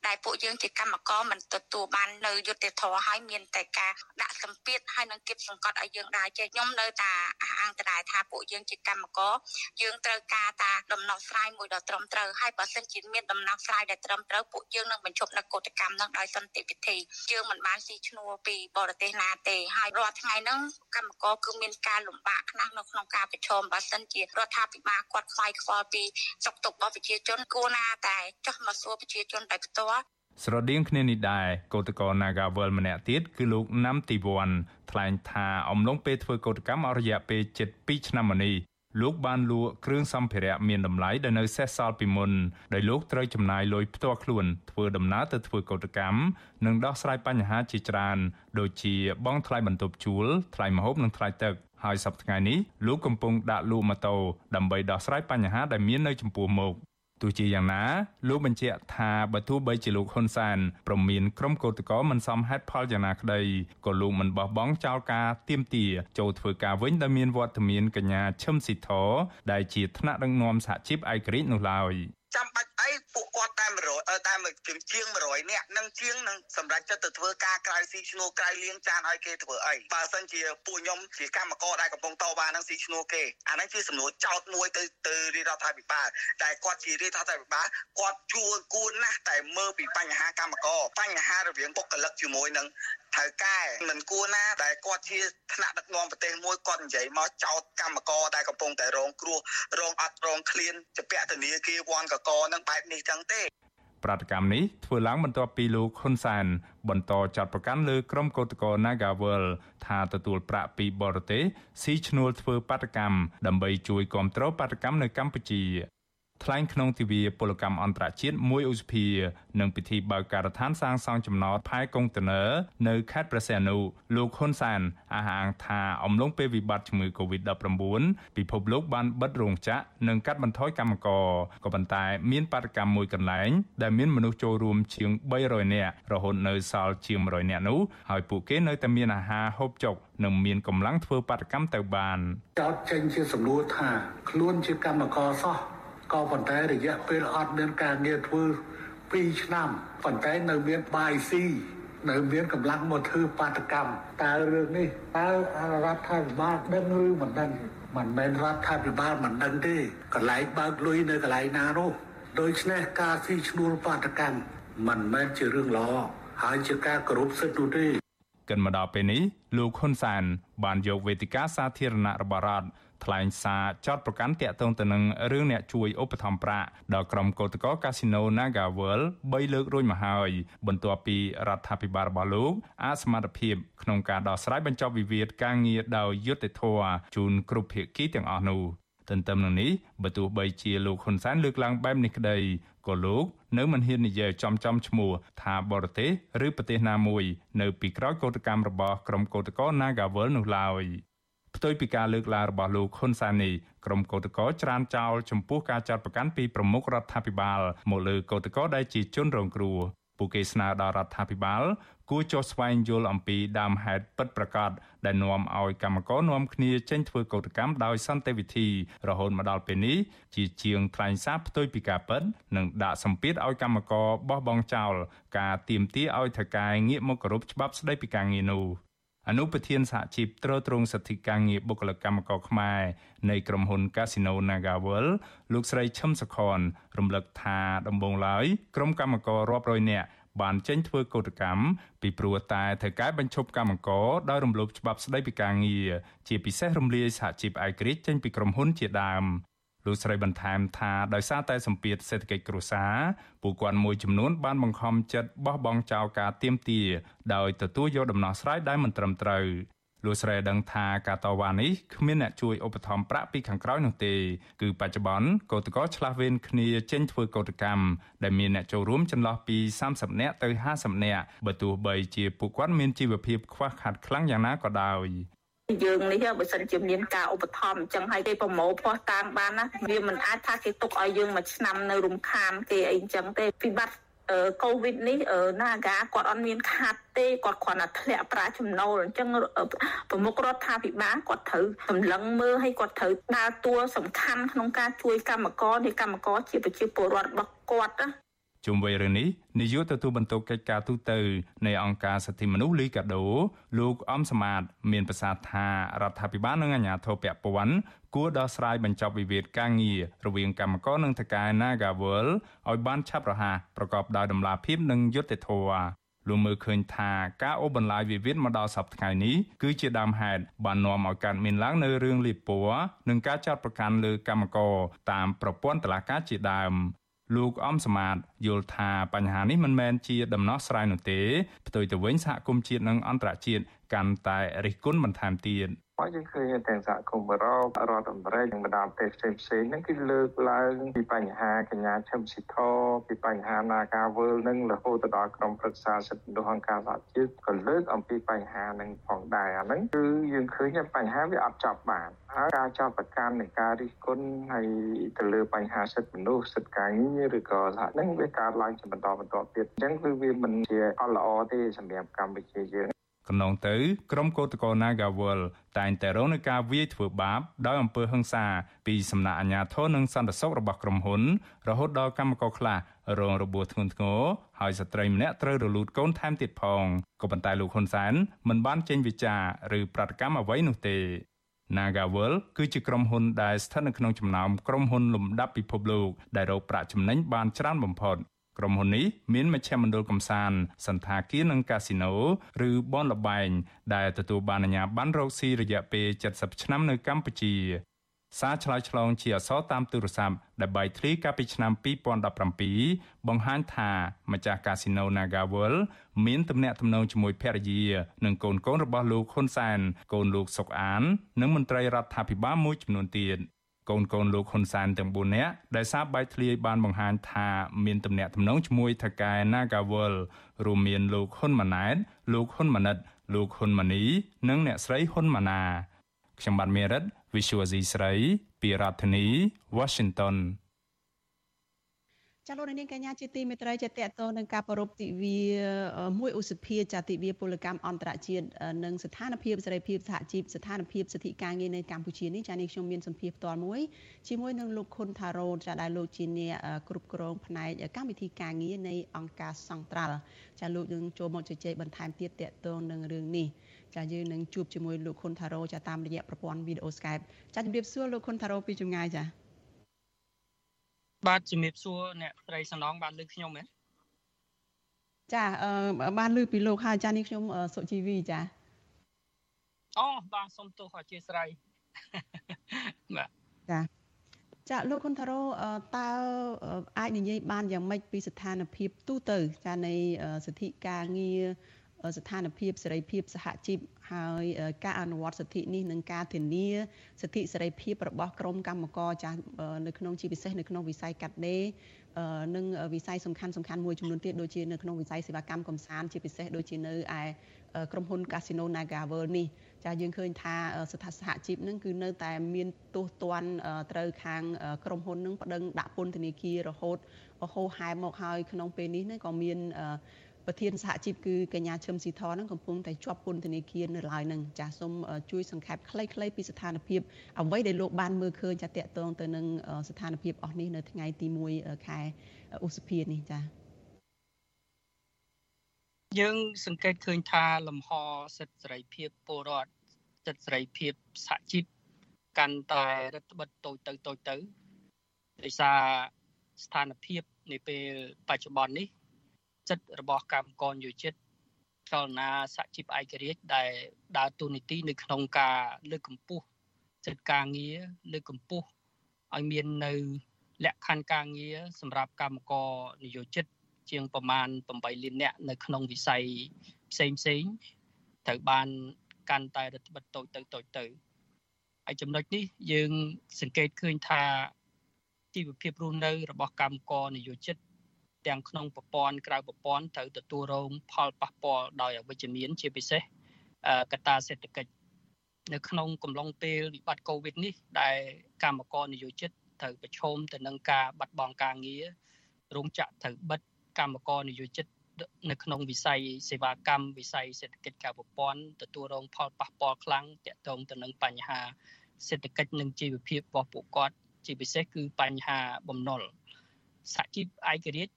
ដែលពួកយើងជាកម្មករមិនទទួលបាននៅយុត្តិធម៌ហើយមានតែការដាក់សម្ពាធហើយនឹងគៀបសង្កត់ឲ្យយើងដែរចេះខ្ញុំនៅតែអះអាងដដែលថាពួកយើងជាកម្មករយើងត្រូវការតាដំណោះស្រាយមួយដ៏ត្រឹមត្រូវហើយបើសិនជាមានដំណោះស្រាយដែលត្រឹមត្រូវពួកយើងនឹងបញ្ឈប់នៅកោតកម្មនឹងដោយសន្តិវិធីយើងមិនបានស៊ីឈ្នួលពីបរទេសណាទេហើយរាល់ថ្ងៃហ្នឹងកម្មករគឺមានការលំបាកខ្លាំងនៅក្នុងការប្រឈមបើសិនជារដ្ឋាភិបាលគាត់ខ្វាយខ្វល់ពីសុខទុក្ខរបស់ប្រជាជនគួរណាតែចោះមកសួរប្រជាជនដោយផ្ទាល់ស្រដៀងគ្នានេះដែរកោតក្រ Nagavel ម្នាក់ទៀតគឺលោកណាំទីវ័នថ្លែងថាអំឡុងពេលធ្វើកោតកម្មអរិយាពេលជិត2ឆ្នាំមកនេះលោកបានលក់គ្រឿងសម្ភារៈមានតម្លៃដែលនៅសេសសល់ពីមុនដោយលោកត្រូវចំណាយលុយផ្ទាល់ខ្លួនធ្វើដំណើរទៅធ្វើកោតកម្មនិងដោះស្រាយបញ្ហាជាច្រើន ដូចជាបង់ថ្លៃបន្ទប់ជួលថ្លៃម្ហូបនិងថ្លៃទឹកហើយសប្តាហ៍នេះលោកកំពុងដាក់លក់ម៉ូតូដើម្បីដោះស្រាយបញ្ហាដែលមាននៅចំពោះមុខ ទោះជាយ៉ាងណាលោកបញ្ជាក់ថាបើទោះបីជាលោកហ៊ុនសែនប្រមានក្រុមកោតក្រមិនសមហេតុផលយ៉ាងណាក្តីក៏លោកមិនបោះបង់ចោលការទៀមទាចូលធ្វើការវិញដោយមានវត្តមានកញ្ញាឈឹមស៊ីធដែលជាថ្នាក់ដឹកនាំសហជីពឯករាជ្យនោះឡើយចាំបាច់អីពួកគាត់តែ100តែជាជាង100នាក់នឹងជាងនឹងសម្រាប់ចិត្តទៅធ្វើការក្រៅស៊ីឈ្នួលក្រៅលៀងចានឲ្យគេធ្វើអីបើសិនជាពួកខ្ញុំជាកម្មករដែលកំពុងតវ៉ានឹងស៊ីឈ្នួលគេអាហ្នឹងជាសំណួរចោតមួយទៅទៅរដ្ឋាភិបាលតែគាត់ជារដ្ឋាភិបាលគាត់ជួលគួរណាស់តែមើលពីបញ្ហាកម្មករបញ្ហារវាងបុគ្គលិកជាមួយនឹងត្រូវកែមិនគួរណាដែលគាត់ជាថ្នាក់ដឹកនាំប្រទេសមួយគាត់និយាយមកចោតកម្មករដែលកំពុងតែរងគ្រោះរងអត់រងឃ្លានជាពាក់ធនាគារវ៉ាន់កកនឹងបែបនេះចឹងទេប្រតិកម្មនេះធ្វើឡើងបន្ទាប់ពីលោកហ៊ុនសែនបន្តចាត់ប្រកាន់លើក្រុមកោតក្រ Nagavel ថាទទួលប្រាក់ពីបរទេសស៊ីឈ្នួលធ្វើបាតកម្មដើម្បីជួយគ្រប់គ្រងបាតកម្មនៅកម្ពុជា ថ្លែងក្នុងទិវាពលកម្មអន្តរជាតិ1ឧសភានិងពិធីបើកការដ្ឋានសាងសង់ចំណតផែកុងតឺន័រនៅខេត្តព្រះសីហនុលោកហ៊ុនសានអះអាងថាអំឡុងពេលវិបត្តិជំងឺ Covid-19 ពិភពលោកបានបិទរោងចក្រនិងកាត់បន្ថយកម្មករក៏ប៉ុន្តែមានបាតកម្មមួយកន្លែង ដែលមានមនុស្សចូលរួមជាង300នាក់រហូតនៅសល់ជាង100នាក់នោះហើយពួកគេនៅតែមានអាហារហូបចុកនិងមានកម្លាំងធ្វើបាតកម្មទៅបាន ចោតចេញជាសំណួរថាខ្លួនជាកម្មករសោះ ក៏ប៉ុន្តែរយៈពេលអត់មានការងារធ្វើ2ឆ្នាំប៉ុន្តែនៅមានបាយស៊ីនៅមានកម្លាំងមកធ្វើបាតកម្មតើរឿងនេះតើរដ្ឋាភិបាលដឹងឬមិនដឹងមិនមែនរដ្ឋាភិបាលមិនដឹងទេកន្លែងបើកលុយនៅកន្លែងណានោះដូច្នេះការស៊ីឈ្នួលបាតកម្មមិនមែនជារឿងល្អហើយជាការគោរពសិទ្ធិនោះទេកិនមកដល់ពេលនេះលោកហ៊ុនសានបានយកវេទិកាសាធារណៈរបស់រដ្ឋ ថ្លែងសារចោតប្រកាន់តាក់ទងទៅនឹងរឿងអ្នកជួយឧបត្ថម្ភប្រាក់ដល់ក្រុមកោតក្រកាស៊ីណូ Naga World 3លើករួចមកហើយបន្ទាប់ពីរដ្ឋាភិបាលរបស់លោកអសមត្ថភាពក្នុងការដោះស្រាយបញ្ចប់វិវាទការងារដោយយុត្តិធម៌ជូនគ្រប់ភាគីទាំងអស់នោះទន្ទឹមនឹងនេះបើទោះបីជាលោកហ៊ុនសែនលើកឡើងបែបនេះក្តីក៏លោកនៅមិនហ៊ាននិយាយចំចំឈ្មោះថាបរទេសឬប្រទេសណាមួយ នៅពីក្រោយកោតកម្មរបស់ក្រុមកោតក្រ Nagawal នោះឡើយ ផ្ទុយពីការលើកឡើងរបស់លោកហ៊ុនសែននេះក្រុមកោតក្រច្រានចោលចំពោះការចាត់ប្រកាន់ពីប្រមុខរដ្ឋាភិបាលមកលើកោតក្រដែលជាជនរងគ្រោះពួកគេស្នើដល់រដ្ឋាភិបាល គួរចុះស្វែងយល់អំពីដើមហេតុពិតប្រាកដដែលនាំឲ្យកម្មករនាំគ្នាចេញធ្វើកោតកម្មដោយសន្តិវិធីរហូតមកដល់ពេលនេះជាជាងថ្លែងសារផ្ទុយពីការពិតនិងដាក់សម្ពាធឲ្យកម្មករបោះបង់ចោលការទៀមទាឲ្យថៅកែងាកមកគោរពច្បាប់ស្តីពីការងារនោះ អនុប្រធានសហជីពត្រួតត្រងសិទ្ធិការងារបុគ្គលិកកម្មករខ្មែរនៃក្រុមហ៊ុន Casino Nagawal លោកស្រីឈឹមសខនរំលឹកថាដំបូងឡើយក្រុមកម្មកររាប់រយនាក់បានចេញធ្វើកោតកម្មពីព្រោះតែត្រូវកែបញ្ឈប់កម្មករដោយរំលោភច្បាប់ស្តីពីការងារជាពិសេសរំលាយសហជីពឯករាជ្យចេញពីក្រុមហ៊ុនជាដើម លោកស្រីបន្ថែមថាដោយសារតែសម្ពាធសេដ្ឋកិច្ចគ្រួសារពួកគាត់មួយចំនួនបានបង្ខំចិត្តបោះបង់ចោលការទៀមទាដោយទទួលយកដំណោះស្រាយដែលមិនត្រឹមត្រូវលោកស្រីដឹងថាការតវ៉ានេះគ្មានអ្នកជួយឧបត្ថម្ភប្រាក់ពីខាងក្រៅនោះទេគឺបច្ចុប្បន្នកោតក្រឆ្លាស់វេនគ្នាចេញធ្វើកោតកម្មដែលមានអ្នកចូលរួមចន្លោះពី30នាក់ទៅ50នាក់បើទោះបីជាពួកគាត់មានជីវភាពខ្វះខាតខ្លាំងយ៉ាងណាក៏ដោយ យើងនេះបើសិនជាមានការឧបត្ថម្ភអញ្ចឹងឲ្យគេប្រមូលភ័ស្តុតាងបានណាវាមិនអាចថាគេទុកឲ្យយើងមួយឆ្នាំនៅរំខានគេអីអញ្ចឹងទេពិបត្តិកូវីដនេះណាកាគាត់អត់មានខាត់ទេគាត់គ្រាន់តែធ្លាក់ប្រាក់ចំណូលអញ្ចឹងប្រមុខរដ្ឋាភិបាលគាត់ត្រូវសម្លឹងមើលឲ្យគាត់ត្រូវដើរតួសំខាន់ក្នុងការជួយកម្មករនៃកម្មករជាប្រជាពលរដ្ឋរបស់គាត់ណា ជុំវិញរឿងនេះនាយកទទួលបន្ទុកកិច្ចការទូតនៃអង្គការសិទ្ធិមនុស្សលីកាដូលោកអំសមាត មានប្រសាសន៍ថារដ្ឋាភិបាលនិងអាជ្ញាធរពាក់ព័ន្ធគួរដោះស្រាយបញ្ចប់វិវាទការងាររវាងកម្មករនិងថៅកែ Nagawal ឲ្យបានឆាប់រហ័សប្រកបដោយតម្លាភាពនិងយុត្តិធម៌លោកមើលឃើញថាការអូសបន្លាយវិវាទមកដល់សប្តាហ៍នេះគឺជាដើមហេតុបាននាំឲ្យកើតមានឡើងនៅរឿងលីពួរនិងការចាត់ប្រកាន់លើកម្មករតាមប្រព័ន្ធតុលាការជាដើម លោកអំសមាតយល់ថាបញ្ហានេះមិនមែនជាដំណោះស្រាយនោះទេផ្ទុយទៅវិញសហគមន៍ជាតិនិងអន្តរជាតិកាន់តែរិះគន់បន្ថែមទៀត មកយើងឃើញទាំងសហគមន៍អឺរ៉ុបរដ្ឋអាមេរិកនិងបណ្ដាប្រទេសផ្សេងផ្សេងហ្នឹងគឺលើកឡើងពីបញ្ហាកញ្ញាឈឹមស៊ីធពីបញ្ហានាការវើលនឹងរហូតទៅដល់ក្រុមប្រឹក្សាសិទ្ធិមនុស្សអង្គការសហជាតិក៏លើកអំពីបញ្ហានឹងផងដែរអាហ្នឹងគឺយើងឃើញបញ្ហាវាអត់ចប់បានហើយការចោទប្រកាន់នៃការរិះគន់ហើយទៅលើបញ្ហាសិទ្ធិមនុស្សសិទ្ធិការងារឬក៏សហហ្នឹងវាកើតឡើងជាបន្តបន្ទាប់ទៀតអញ្ចឹងគឺវាមិនជាអត់ល្អទេសម្រាប់កម្ពុជាយើង កន្លងទៅក្រុមកោតក្រ Nagawal តែងតែរងនឹងការវាយធ្វើបាបដោយអំពើហិង្សាពីសំណាក់អាជ្ញាធរនិងសន្តិសុខរបស់ក្រុមហ៊ុនរហូតដល់កម្មករខ្លះរងរបួសធ្ងន់ធ្ងរហើយស្ត្រីម្នាក់ត្រូវរលូតកូនថែមទៀតផងក៏ប៉ុន្តែលោកហ៊ុនសែនមិនបានចេញវិចារឬប្រតិកម្មអ្វីនោះទេ Nagawal គឺជាក្រុមហ៊ុនដែលស្ថិតនៅក្នុងចំណោមក្រុមហ៊ុនលំដាប់ពិភពលោកដែលរកប្រាក់ចំណេញបានច្រើនបំផុត ក្រុមហ៊ុននេះមានមជ្ឈមណ្ឌលកំសាន្តសន្តាគារនិងកាស៊ីណូឬបនលបែងដែលទទួលបានអាជ្ញាប័ណ្ណរកស៊ីរយៈពេល70ឆ្នាំនៅកម្ពុជាសារឆ្លើយឆ្លងជាអសរតាមទូរស័ព្ទដែលបាយធ្លីកាលពីឆ្នាំ2017បង្ហាញថាម្ចាស់កាស៊ីណូ Nagawal មានទំនាក់ទំនងជាមួយភរិយា និងកូនកូនរបស់លោកហ៊ុនសែនកូនលោកសុកអាន និងមន្ត្រីរដ្ឋាភិបាលមួយចំនួនទៀត កូនកូនលោកហ៊ុនសែនទាំង4នាក់ដែលសារបែកធ្លាយបានបង្ហាញថាមានទំនាក់ទំនងជាមួយថកែ Nagawal រួមមានលោកហ៊ុនម៉ាណែតលោកហ៊ុនម៉ាណិត លោកហ៊ុនម៉ាណីនិងអ្នកស្រីហ៊ុនម៉ាណាខ្ញុំបាទមេរិត Visual C ស្រី ពីរដ្ឋធានី Washington ចាលោកនាងកញ្ញាជាទីមេត្រីចាតតទៅនឹងការប្រពៃទិវាមួយឧសភាចាទិវាពលកម្មអន្តរជាតិនិងស្ថានភាពសេរីភាពសហជីពស្ថានភាពសិទ្ធិការងារនៅកម្ពុជានេះចានេះខ្ញុំមានសម្ភារផ្ទាល់មួយជាមួយនឹងលោកខុនថារ៉ូចាដែលលោកជាអ្នកគ្រប់គ្រងផ្នែកកម្មវិធីការងារនៃអង្គការសង្ត្រាល់ចាលោកនឹងចូលមកជជែកបន្ថែមទៀតតតទៅនឹងរឿងនេះចាយើងនឹងជួបជាមួយលោកខុនថារ៉ូចាតាមរយៈប្រព័ន្ធវីដេអូ Skype ចាជម្រាបសួរលោកខុនថារ៉ូពីចម្ងាយចា បាទជំរាបសួរអ្នកស្រីសំណងបានលើខ្ញុំហ៎ចាអឺបានលើពីលោកហើយចានេះខ្ញុំសុជីវីចាអូបាទសូមទោសអធិស្ឋានបាទចាចាលោកខុនថារ៉ូតើអាចនិយាយបានយ៉ាងម៉េចពីស្ថានភាពទូទៅ ចានៃសិទ្ធិការងារ ស្ថានភាពសេរីភាពសហជីពហើយការអនុវត្តសិទ្ធិនេះនឹងការធានាសិទ្ធិសេរីភាពរបស់ក្រមកម្មករចាស់នៅក្នុងជាពិសេសនៅក្នុងវិស័យកាត់ដេរនិងវិស័យសំខាន់សំខាន់មួយចំនួនទៀតដូចជានៅក្នុងវិស័យសេវាកម្មកំសាន្តជាពិសេសដូចជានៅឯក្រុមហ៊ុន Casino Naga World នេះចាយើងឃើញថាស្ថាសហជីពនឹងគឺនៅតែមានទោសទណ្ឌត្រូវខាងក្រុមហ៊ុននឹងប្តឹងដាក់ពន្ធនាគាររហូតហូរហែមកហើយក្នុងពេលនេះក៏មាន ប្រធានសហជីពគឺកញ្ញាឈឹមស៊ីធនឹងកំពុងតែជាប់ពន្ធនាគារនៅឡើយនឹងចាសសូមជួយសង្ខេបខ្លីៗពីស្ថានភាពអ្វីដែលលោកបានមើលឃើញចាតកតងទៅនឹងស្ថានភាពអស់នេះនៅថ្ងៃទី1ខែឧសភានេះចាយើងសង្កេតឃើញថាលំហសិទ្ធិសេរីភាពពលរដ្ឋសិទ្ធិសេរីភាពសហជីពកាន់តែរដ្ឋបិទតូចទៅតូចទៅដោយសារស្ថានភាពនាពេលបច្ចុប្បន្ននេះ សិទ្ធិរបស់កម្មករយោជិតចលនាសហជីពឯករាជ្យដែលដើរតួនាទីនៅក្នុងការលើកកម្ពស់សិទ្ធិការងារលើកកម្ពស់ឲ្យមាននៅលក្ខខណ្ឌការងារសម្រាប់កម្មករនិយោជិត ជាងប្រមាណ8លាននាក់នៅក្នុងវិស័យផ្សេងផ្សេងត្រូវបានកាន់តែរដ្ឋបិទតូចទៅតូចទៅហើយចំណុចនេះយើងសង្កេតឃើញថាជីវភាពរស់នៅរបស់កម្មករនិយោជិត ទាំងក្នុងប្រព័ន្ធក្រៅប្រព័ន្ធត្រូវទទួលរងផលប៉ះពាល់ដោយអវិជ្ជមានជាពិសេសកត្តាសេដ្ឋកិច្ចនៅក្នុងកំឡុងពេលវិបត្តិកូវីដនេះ ដែលកម្មករនិយោជិតត្រូវប្រឈមទៅនឹងការបាត់បង់ការងាររោងចក្រត្រូវបិទកម្មករនិយោជិតនៅក្នុងវិស័យសេវាកម្មវិស័យសេដ្ឋកិច្ចការប្រព័ន្ធទទួលរងផលប៉ះពាល់ខ្លាំងទាក់ទងទៅនឹងបញ្ហាសេដ្ឋកិច្ចនិងជីវភាពរបស់ពួកគាត់ជាពិសេសគឺបញ្ហាបំណុលសហជីពឯករាជ្យ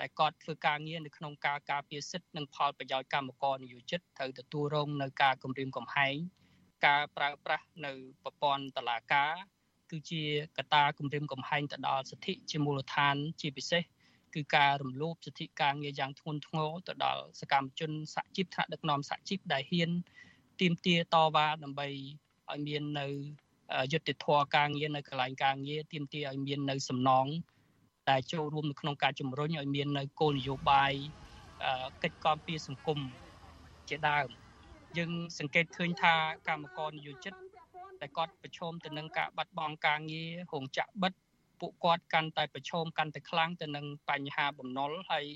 ដែលគាត់ធ្វើការងារនៅក្នុងការការពារសិទ្ធិនិងផលប្រយោជន៍កម្មករនិយោជិតត្រូវទទួលរងនៅការគំរាមកំហែងការប្រើប្រាស់នៅប្រព័ន្ធតឡាការគឺជាកត្តាគំរាមកំហែងទៅដល់សិទ្ធិជាមូលដ្ឋានជាពិសេសគឺការរំលោភសិទ្ធិការងារយ៉ាងធ្ងន់ធ្ងរទៅដល់សកម្មជនសហជីពថ្នាក់ដឹកនាំសហជីពដែលហ៊ានទាមទារតវ៉ាដើម្បីឲ្យមាននៅយុត្តិធម៌ការងារនៅកន្លែងការងារទាមទារឲ្យមាននៅសំណង ដែលចូលរួមនៅក្នុងការជំរុញឲ្យមាននៅគោលនយោបាយកិច្ចការពារសង្គមជាដើមយើងសង្កេតឃើញថាកម្មករនិយោជិតតែគាត់ប្រឈមទៅនឹងការបាត់បង់ការងាររោងចក្របិទពួកគាត់កាន់តែប្រឈមកាន់តែខ្លាំងទៅនឹងបញ្ហាបំណុលហើយ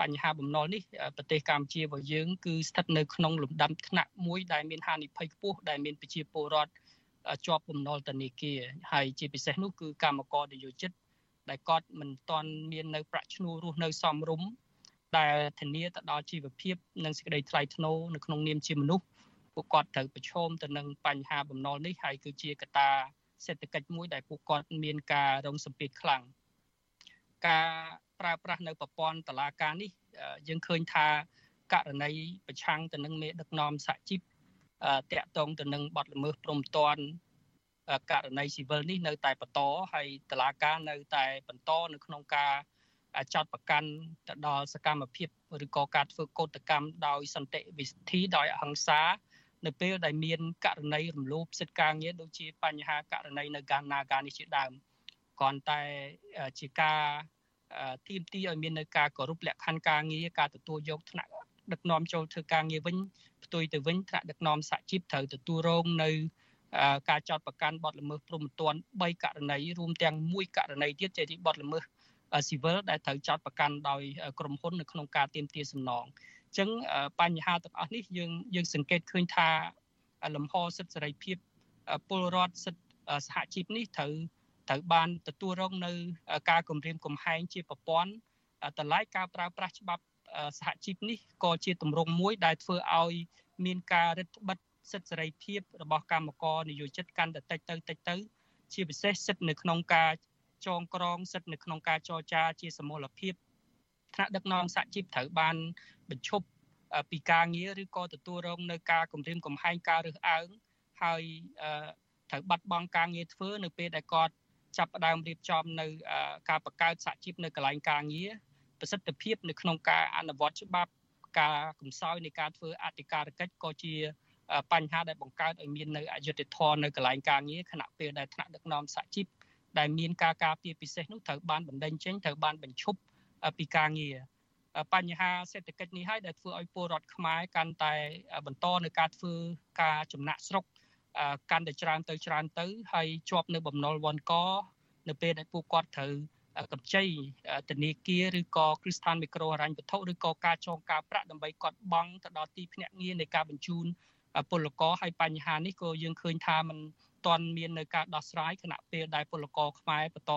បញ្ហាបំណុលនេះប្រទេសកម្ពុជារបស់យើងគឺស្ថិតនៅក្នុងលំដាប់ថ្នាក់មួយដែលមានហានិភ័យខ្ពស់ដែលមានប្រជាពលរដ្ឋជាប់បំណុលធនាគារហើយជាពិសេសនោះគឺកម្មករនយោជិត ដែលគាត់មិនទាន់មាននៅប្រាក់ឈ្នួលរស់នៅសមរម្យដែលធានាទៅដល់ជីវភាព និងសេចក្តីថ្លៃថ្នូរនៅក្នុងនាមជាមនុស្សពួកគាត់ត្រូវប្រឈមទៅនឹងបញ្ហាបំណុលនេះហើយគឺជាកត្តាសេដ្ឋកិច្ចមួយដែលពួកគាត់មានការរងសម្ពាធខ្លាំងការប្រើប្រាស់នៅប្រព័ន្ធតឡាការនេះយើងឃើញថាករណីប្រឆាំងទៅនឹងមេដឹកនាំសហជីពតាក់ទងទៅនឹងបទល្មើសព្រំប្រទាន ករណីស៊ីវិលនេះនៅតែបន្តហើយតឡាការនៅតែបន្តនៅក្នុងការចោតប្រកាន់ទៅដល់សកម្មភាពឬក៏ការធ្វើកោតកម្មដោយសន្តិវិធីដោយអហិង្សានៅពេលដែលមានករណីរំលោភសិទ្ធិការងារដូចជាបញ្ហាករណីនៅកាណាកានេះជាដើមគ្រាន់តែជាការទីមទីឲ្យមាននៅការគោរពលក្ខខណ្ឌការងារការទទួលយកថ្នាក់ដឹកនាំចូលធ្វើការងារវិញផ្ទុយទៅវិញថ្នាក់ដឹកនាំសហជីពត្រូវទទួលរងនៅ ការចោតប្រកាន់បទល្មើសព្រហ្មទណ្ឌ3ករណីរួមទាំងមួយករណីទៀតជាបទល្មើសស៊ីវិលដែលត្រូវចោតប្រកាន់ដោយក្រុមហ៊ុននៅក្នុងការទៀមទាសំណងអញ្ចឹងបញ្ហាទាំងអស់នេះយើងយើងសង្កេតឃើញថាលំហសិទ្ធិសេរីភាពពលរដ្ឋសិទ្ធិសហជីពនេះត្រូវត្រូវបានទទួលរងនៅការគម្រាមកំហែងជាប្រព័ន្ធតម្លៃការប្រើប្រាស់ច្បាប់សហជីពនេះក៏ជាទម្រង់មួយដែលធ្វើឲ្យមានការរឹតបន្តឹង សិទ្ធិសេរីភាពរបស់កម្មករនិយោជិតកាន់តែតិចទៅតិចទៅជាពិសេសសិទ្ធិនៅក្នុងការចងក្រងសិទ្ធិនៅក្នុងការចរចាជាសមូលភាពថ្នាក់ដឹកនាំសហជីពត្រូវបានបញ្ឈប់ពីការងារឬក៏ទទួលរងនៅការគម្រាមកំហែងការរើសអើងហើយត្រូវបាត់បង់ការងារធ្វើនៅពេលដែលគាត់ចាប់ផ្ដើមរៀបចំនៅការបង្កើតសហជីពនៅកន្លែងការងារប្រសិទ្ធភាពនៅក្នុងការអនុវត្តច្បាប់ការកំសោយនៃការធ្វើអធិការកិច្ចក៏ជា បញ្ហាដែលបង្កើតឲ្យមាននៅអយុត្តិធម៌នៅកន្លែងការងារខណៈពេលដែលថ្នាក់ដឹកនាំសហជីពដែលមានការការពារពិសេសនោះត្រូវបានបណ្ដេញចេញត្រូវបានបញ្ឈប់ពីការងារបញ្ហាសេដ្ឋកិច្ចនេះហើយដែលធ្វើឲ្យពលរដ្ឋខ្មែរកាន់តែបន្តនៅការធ្វើការចំណាក់ស្រុកកាន់តែច្រើនទៅច្រើនទៅហើយជាប់នៅបំណុលវ៉ាន់កនៅពេលដែលពួកគាត់ត្រូវកម្ចីធនាគារឬក៏គ្រឹះស្ថានមីក្រូហិរញ្ញវត្ថុឬក៏ការចងការប្រាក់ដើម្បីគាត់បង់ទៅដល់ទីភ្នាក់ងារនៃការបញ្ជូន ពលករហើយបញ្ហានេះក៏យើងឃើញថាมันទាន់មាននៅការដោះស្រាយខណៈពេលដែលពលករខ្មែរបន្ត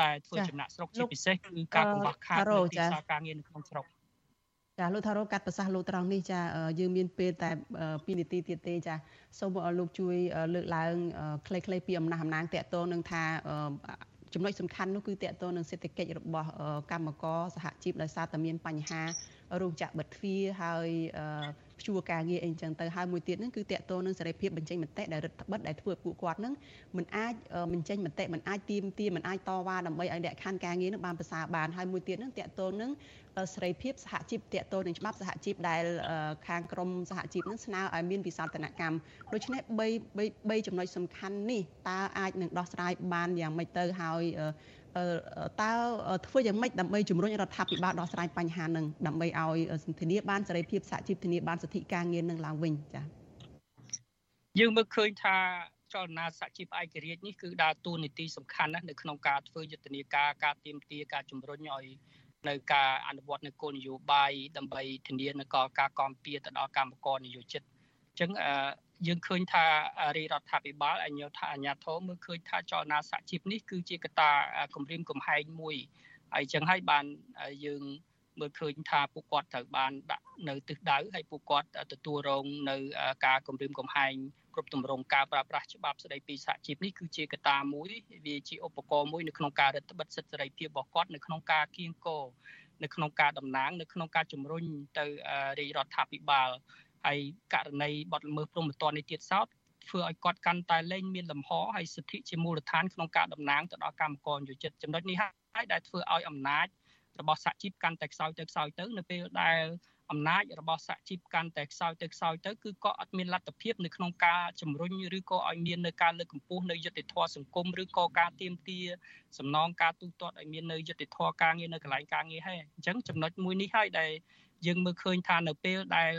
តែធ្វើចំណាក់ស្រុកជាពិសេសគឺការកង្វះខាតនៅទីផ្សារការងារនៅក្នុងស្រុកចាលោកថារោកាត់ប្រសាសន៍លោកត្រង់នេះចាយើងមានពេលតែ2នាទីទៀតទេចាសូមលោកជួយលើកឡើងខ្លីៗពីអំណះអំណាងតកតងនឹងថាចំណុចសំខាន់នោះគឺតកតងនឹងសេដ្ឋកិច្ចរបស់កម្មករសហជីពដោយសារតែមានបញ្ហារោងចក្របិទទ្វារហើយ ព្យួរការងារអីចឹងទៅហើយមួយទៀតហ្នឹងគឺតកតងនឹងសេរីភាពបញ្ចេញមតិដែលរដ្ឋបិទដែលធ្វើពួកគាត់ហ្នឹងមិនអាចបញ្ចេញមតិមិនអាចទៀមទាមិនអាចតវ៉ាដើម្បីឲ្យលក្ខខណ្ឌការងារនឹងបានប្រសើរបានហើយមួយទៀតហ្នឹងតកតងនឹងសេរីភាពសហជីពតកតងនឹងច្បាប់សហជីពដែលខាងក្រមសហជីពនឹងស្នើឲ្យមានវិសោធនកម្មដូច្នេះ3 3ចំណុចសំខាន់នេះតើអាចនឹងដោះស្រាយបានយ៉ាងម៉េចទៅហើយ តើធ្វើយ៉ាងម៉េចដើម្បីជំរុញរដ្ឋាភិបាលដោះស្រាយបញ្ហានឹងដើម្បីឲ្យធានាបានសេរីភាពសហជីពធានាបានសិទ្ធិការងារនឹងឡើងវិញចា៎យើងមើលឃើញថាចលនាសហជីពឯករាជ្យនេះគឺដើរតួនាទីសំខាន់ណាស់នៅក្នុងការធ្វើយុទ្ធនាការការទៀមទាការជំរុញឲ្យនៅការអនុវត្តនៅគោលនយោបាយដើម្បីធានានៅការគាំពៀទៅដល់កម្មករនយោជិតអញ្ចឹង យើងឃើញថារាជរដ្ឋាភិបាលអញ្ញោថាអាញាធមមើលឃើញថាចលនាសហជីពនេះគឺជាកត្តាគម្រាមកំហែងមួយហើយអញ្ចឹងហើយបានយើងមើលឃើញថាពួកគាត់ត្រូវបានដាក់នៅទិសដៅហើយពួកគាត់ទទួលរងនៅការគម្រាមកំហែងគ្រប់ទម្រង់ការប្រើប្រាស់ច្បាប់ស្តីពីសហជីពនេះគឺជាកត្តាមួយវាជាឧបករណ៍មួយនៅក្នុងការរដ្ឋបិទសិទ្ធិសេរីភាពរបស់គាត់នៅក្នុងការគៀងគរនៅក្នុងការតំណាងនៅក្នុងការជំរុញទៅរាជរដ្ឋាភិបាល ហើយករណីបទល្មើសព្រហ្មទណ្ឌនេះទៀតសោតធ្វើឲ្យគាត់កាន់តែលែងមានលំហហើយសិទ្ធិជាមូលដ្ឋានក្នុងការតំណាងទៅដល់កម្មករយោជិតចំណុចនេះហើយដែលធ្វើឲ្យអំណាចរបស់សហជីពកាន់តែខ្សោយទៅខ្សោយទៅនៅពេលដែលអំណាចរបស់សហជីពកាន់តែខ្សោយទៅខ្សោយទៅគឺក៏អត់មានលទ្ធភាពនៅក្នុងការជំរុញឬក៏ឲ្យមាននៅការលើកកម្ពស់នៅយុត្តិធម៌សង្គមឬក៏ការទៀមទាសំណងការទូទាត់ឲ្យមាននៅយុត្តិធម៌ការងារនៅកន្លែងការងារហើយអញ្ចឹងចំណុចមួយនេះហើយដែលយើងមើលឃើញថានៅពេលដែល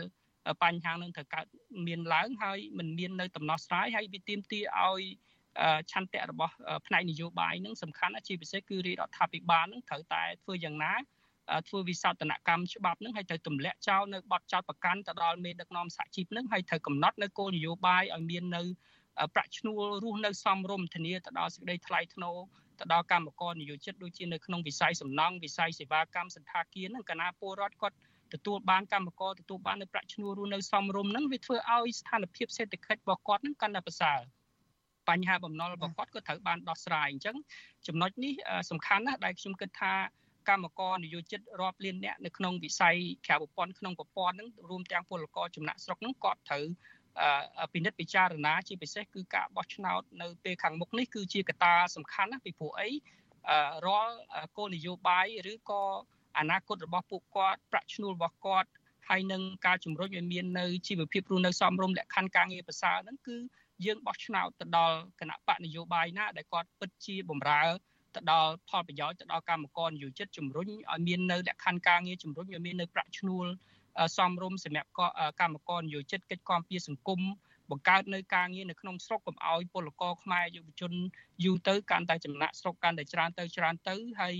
បញ្ហានឹងត្រូវកើតមានឡើងហើយมันមាននៅដំណោះស្រាយហើយវាទៀមទាឲ្យឆន្ទៈរបស់ផ្នែកនយោបាយនឹងសំខាន់ជាពិសេសគឺរាជរដ្ឋាភិបាលនឹងត្រូវតែធ្វើយ៉ាងណាធ្វើវិសោធនកម្មច្បាប់នឹងហើយត្រូវទម្លាក់ចោលនៅបទចោតប្រកាន់ទៅដល់មេដឹកនាំសហជីពនឹងហើយត្រូវកំណត់នៅគោលនយោបាយឲ្យមាននៅប្រាក់ឈ្នួលរស់នៅសមរម្យធានាទៅដល់សេចក្តីថ្លៃថ្នូរទៅដល់កម្មករនិយោជិតដូចជានៅក្នុងវិស័យសំណង់វិស័យសេវាកម្មសន្តាគារនឹងកាលណាពលរដ្ឋគាត់ ទទួលបានកម្មករទទួលបាននៅប្រាក់ឈ្នួលរស់នៅសមរម្យហ្នឹងវាធ្វើឲ្យស្ថានភាពសេដ្ឋកិច្ចរបស់គាត់ហ្នឹងកាន់តែប្រសើរបញ្ហាបំណុលរបស់គាត់ក៏ត្រូវបានដោះស្រាយអញ្ចឹងចំណុចនេះសំខាន់ណាស់ដែលខ្ញុំគិតថាកម្មករនយោជិតរាប់លានអ្នកនៅក្នុងវិស័យក្រៅប្រព័ន្ធក្នុងប្រព័ន្ធហ្នឹងរួមទាំងពលករចំណាក់ស្រុកហ្នឹងគាត់ត្រូវពិនិត្យពិចារណាជាពិសេសគឺការបោះឆ្នោតនៅពេលខាងមុខនេះគឺជាកត្តាសំខាន់ណាស់ពីព្រោះអីរាល់គោលនយោបាយឬក៏ អនាគតរបស់ពួកគាត់ប្រាក់ឈ្នួលរបស់គាត់ហើយនឹងការជំរុញឲ្យមាននៅជីវភាពរស់នៅសមរម្យលក្ខខណ្ឌការងារប្រសើរហ្នឹងគឺយើងបោះឆ្នោតទៅដល់គណៈបកនយោបាយណាដែលគាត់ពិតជាបំរើទៅដល់ផលប្រយោជន៍ទៅដល់កម្មករនយោជិតជំរុញឲ្យមាននៅលក្ខខណ្ឌការងារជំរុញឲ្យមាននៅប្រាក់ឈ្នួលសមរម្យសម្រាប់កម្មករនយោជិតកិច្ចគាំពៀសង្គមបង្កើតនៅការងារនៅក្នុងស្រុកកុំឲ្យពលករខ្មែរយុវជនយូរទៅកាន់តែចំណាក់ស្រុកកាន់តែច្រើនទៅច្រើនទៅហើយ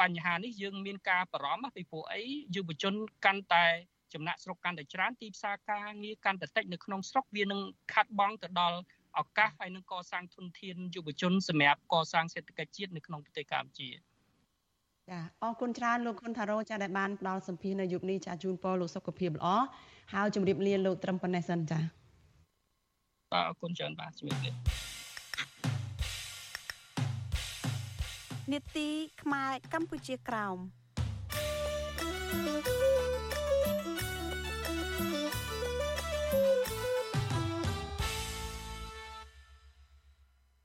បញ្ហានេះយើងមានការបារម្ភពីព្រោះអីយុវជនកាន់តែចំណាក់ស្រុកកាន់តែច្រើនទីផ្សារការងារកាន់តែតិចនៅក្នុងស្រុកវានឹងខាត់បងទៅដល់ឱកាសហើយនឹងកសាងធនធានយុវជនសម្រាប់កសាងសេដ្ឋកិច្ចជាតិនៅក្នុងប្រទេសកម្ពុជាចាអរគុណច្រើនលោកគុណថារោចាដែលបានផ្ដល់សម្ភារនៅយុគនេះចាជូនពរលោកសុខភាពល្អហើយជម្រាបលាលោកត្រឹមប៉ុណ្ណេះសិនចាបាទអរគុណច្រើនបាទជម្រាបលា នេតិខ្មែរកម្ពុជាក្រោម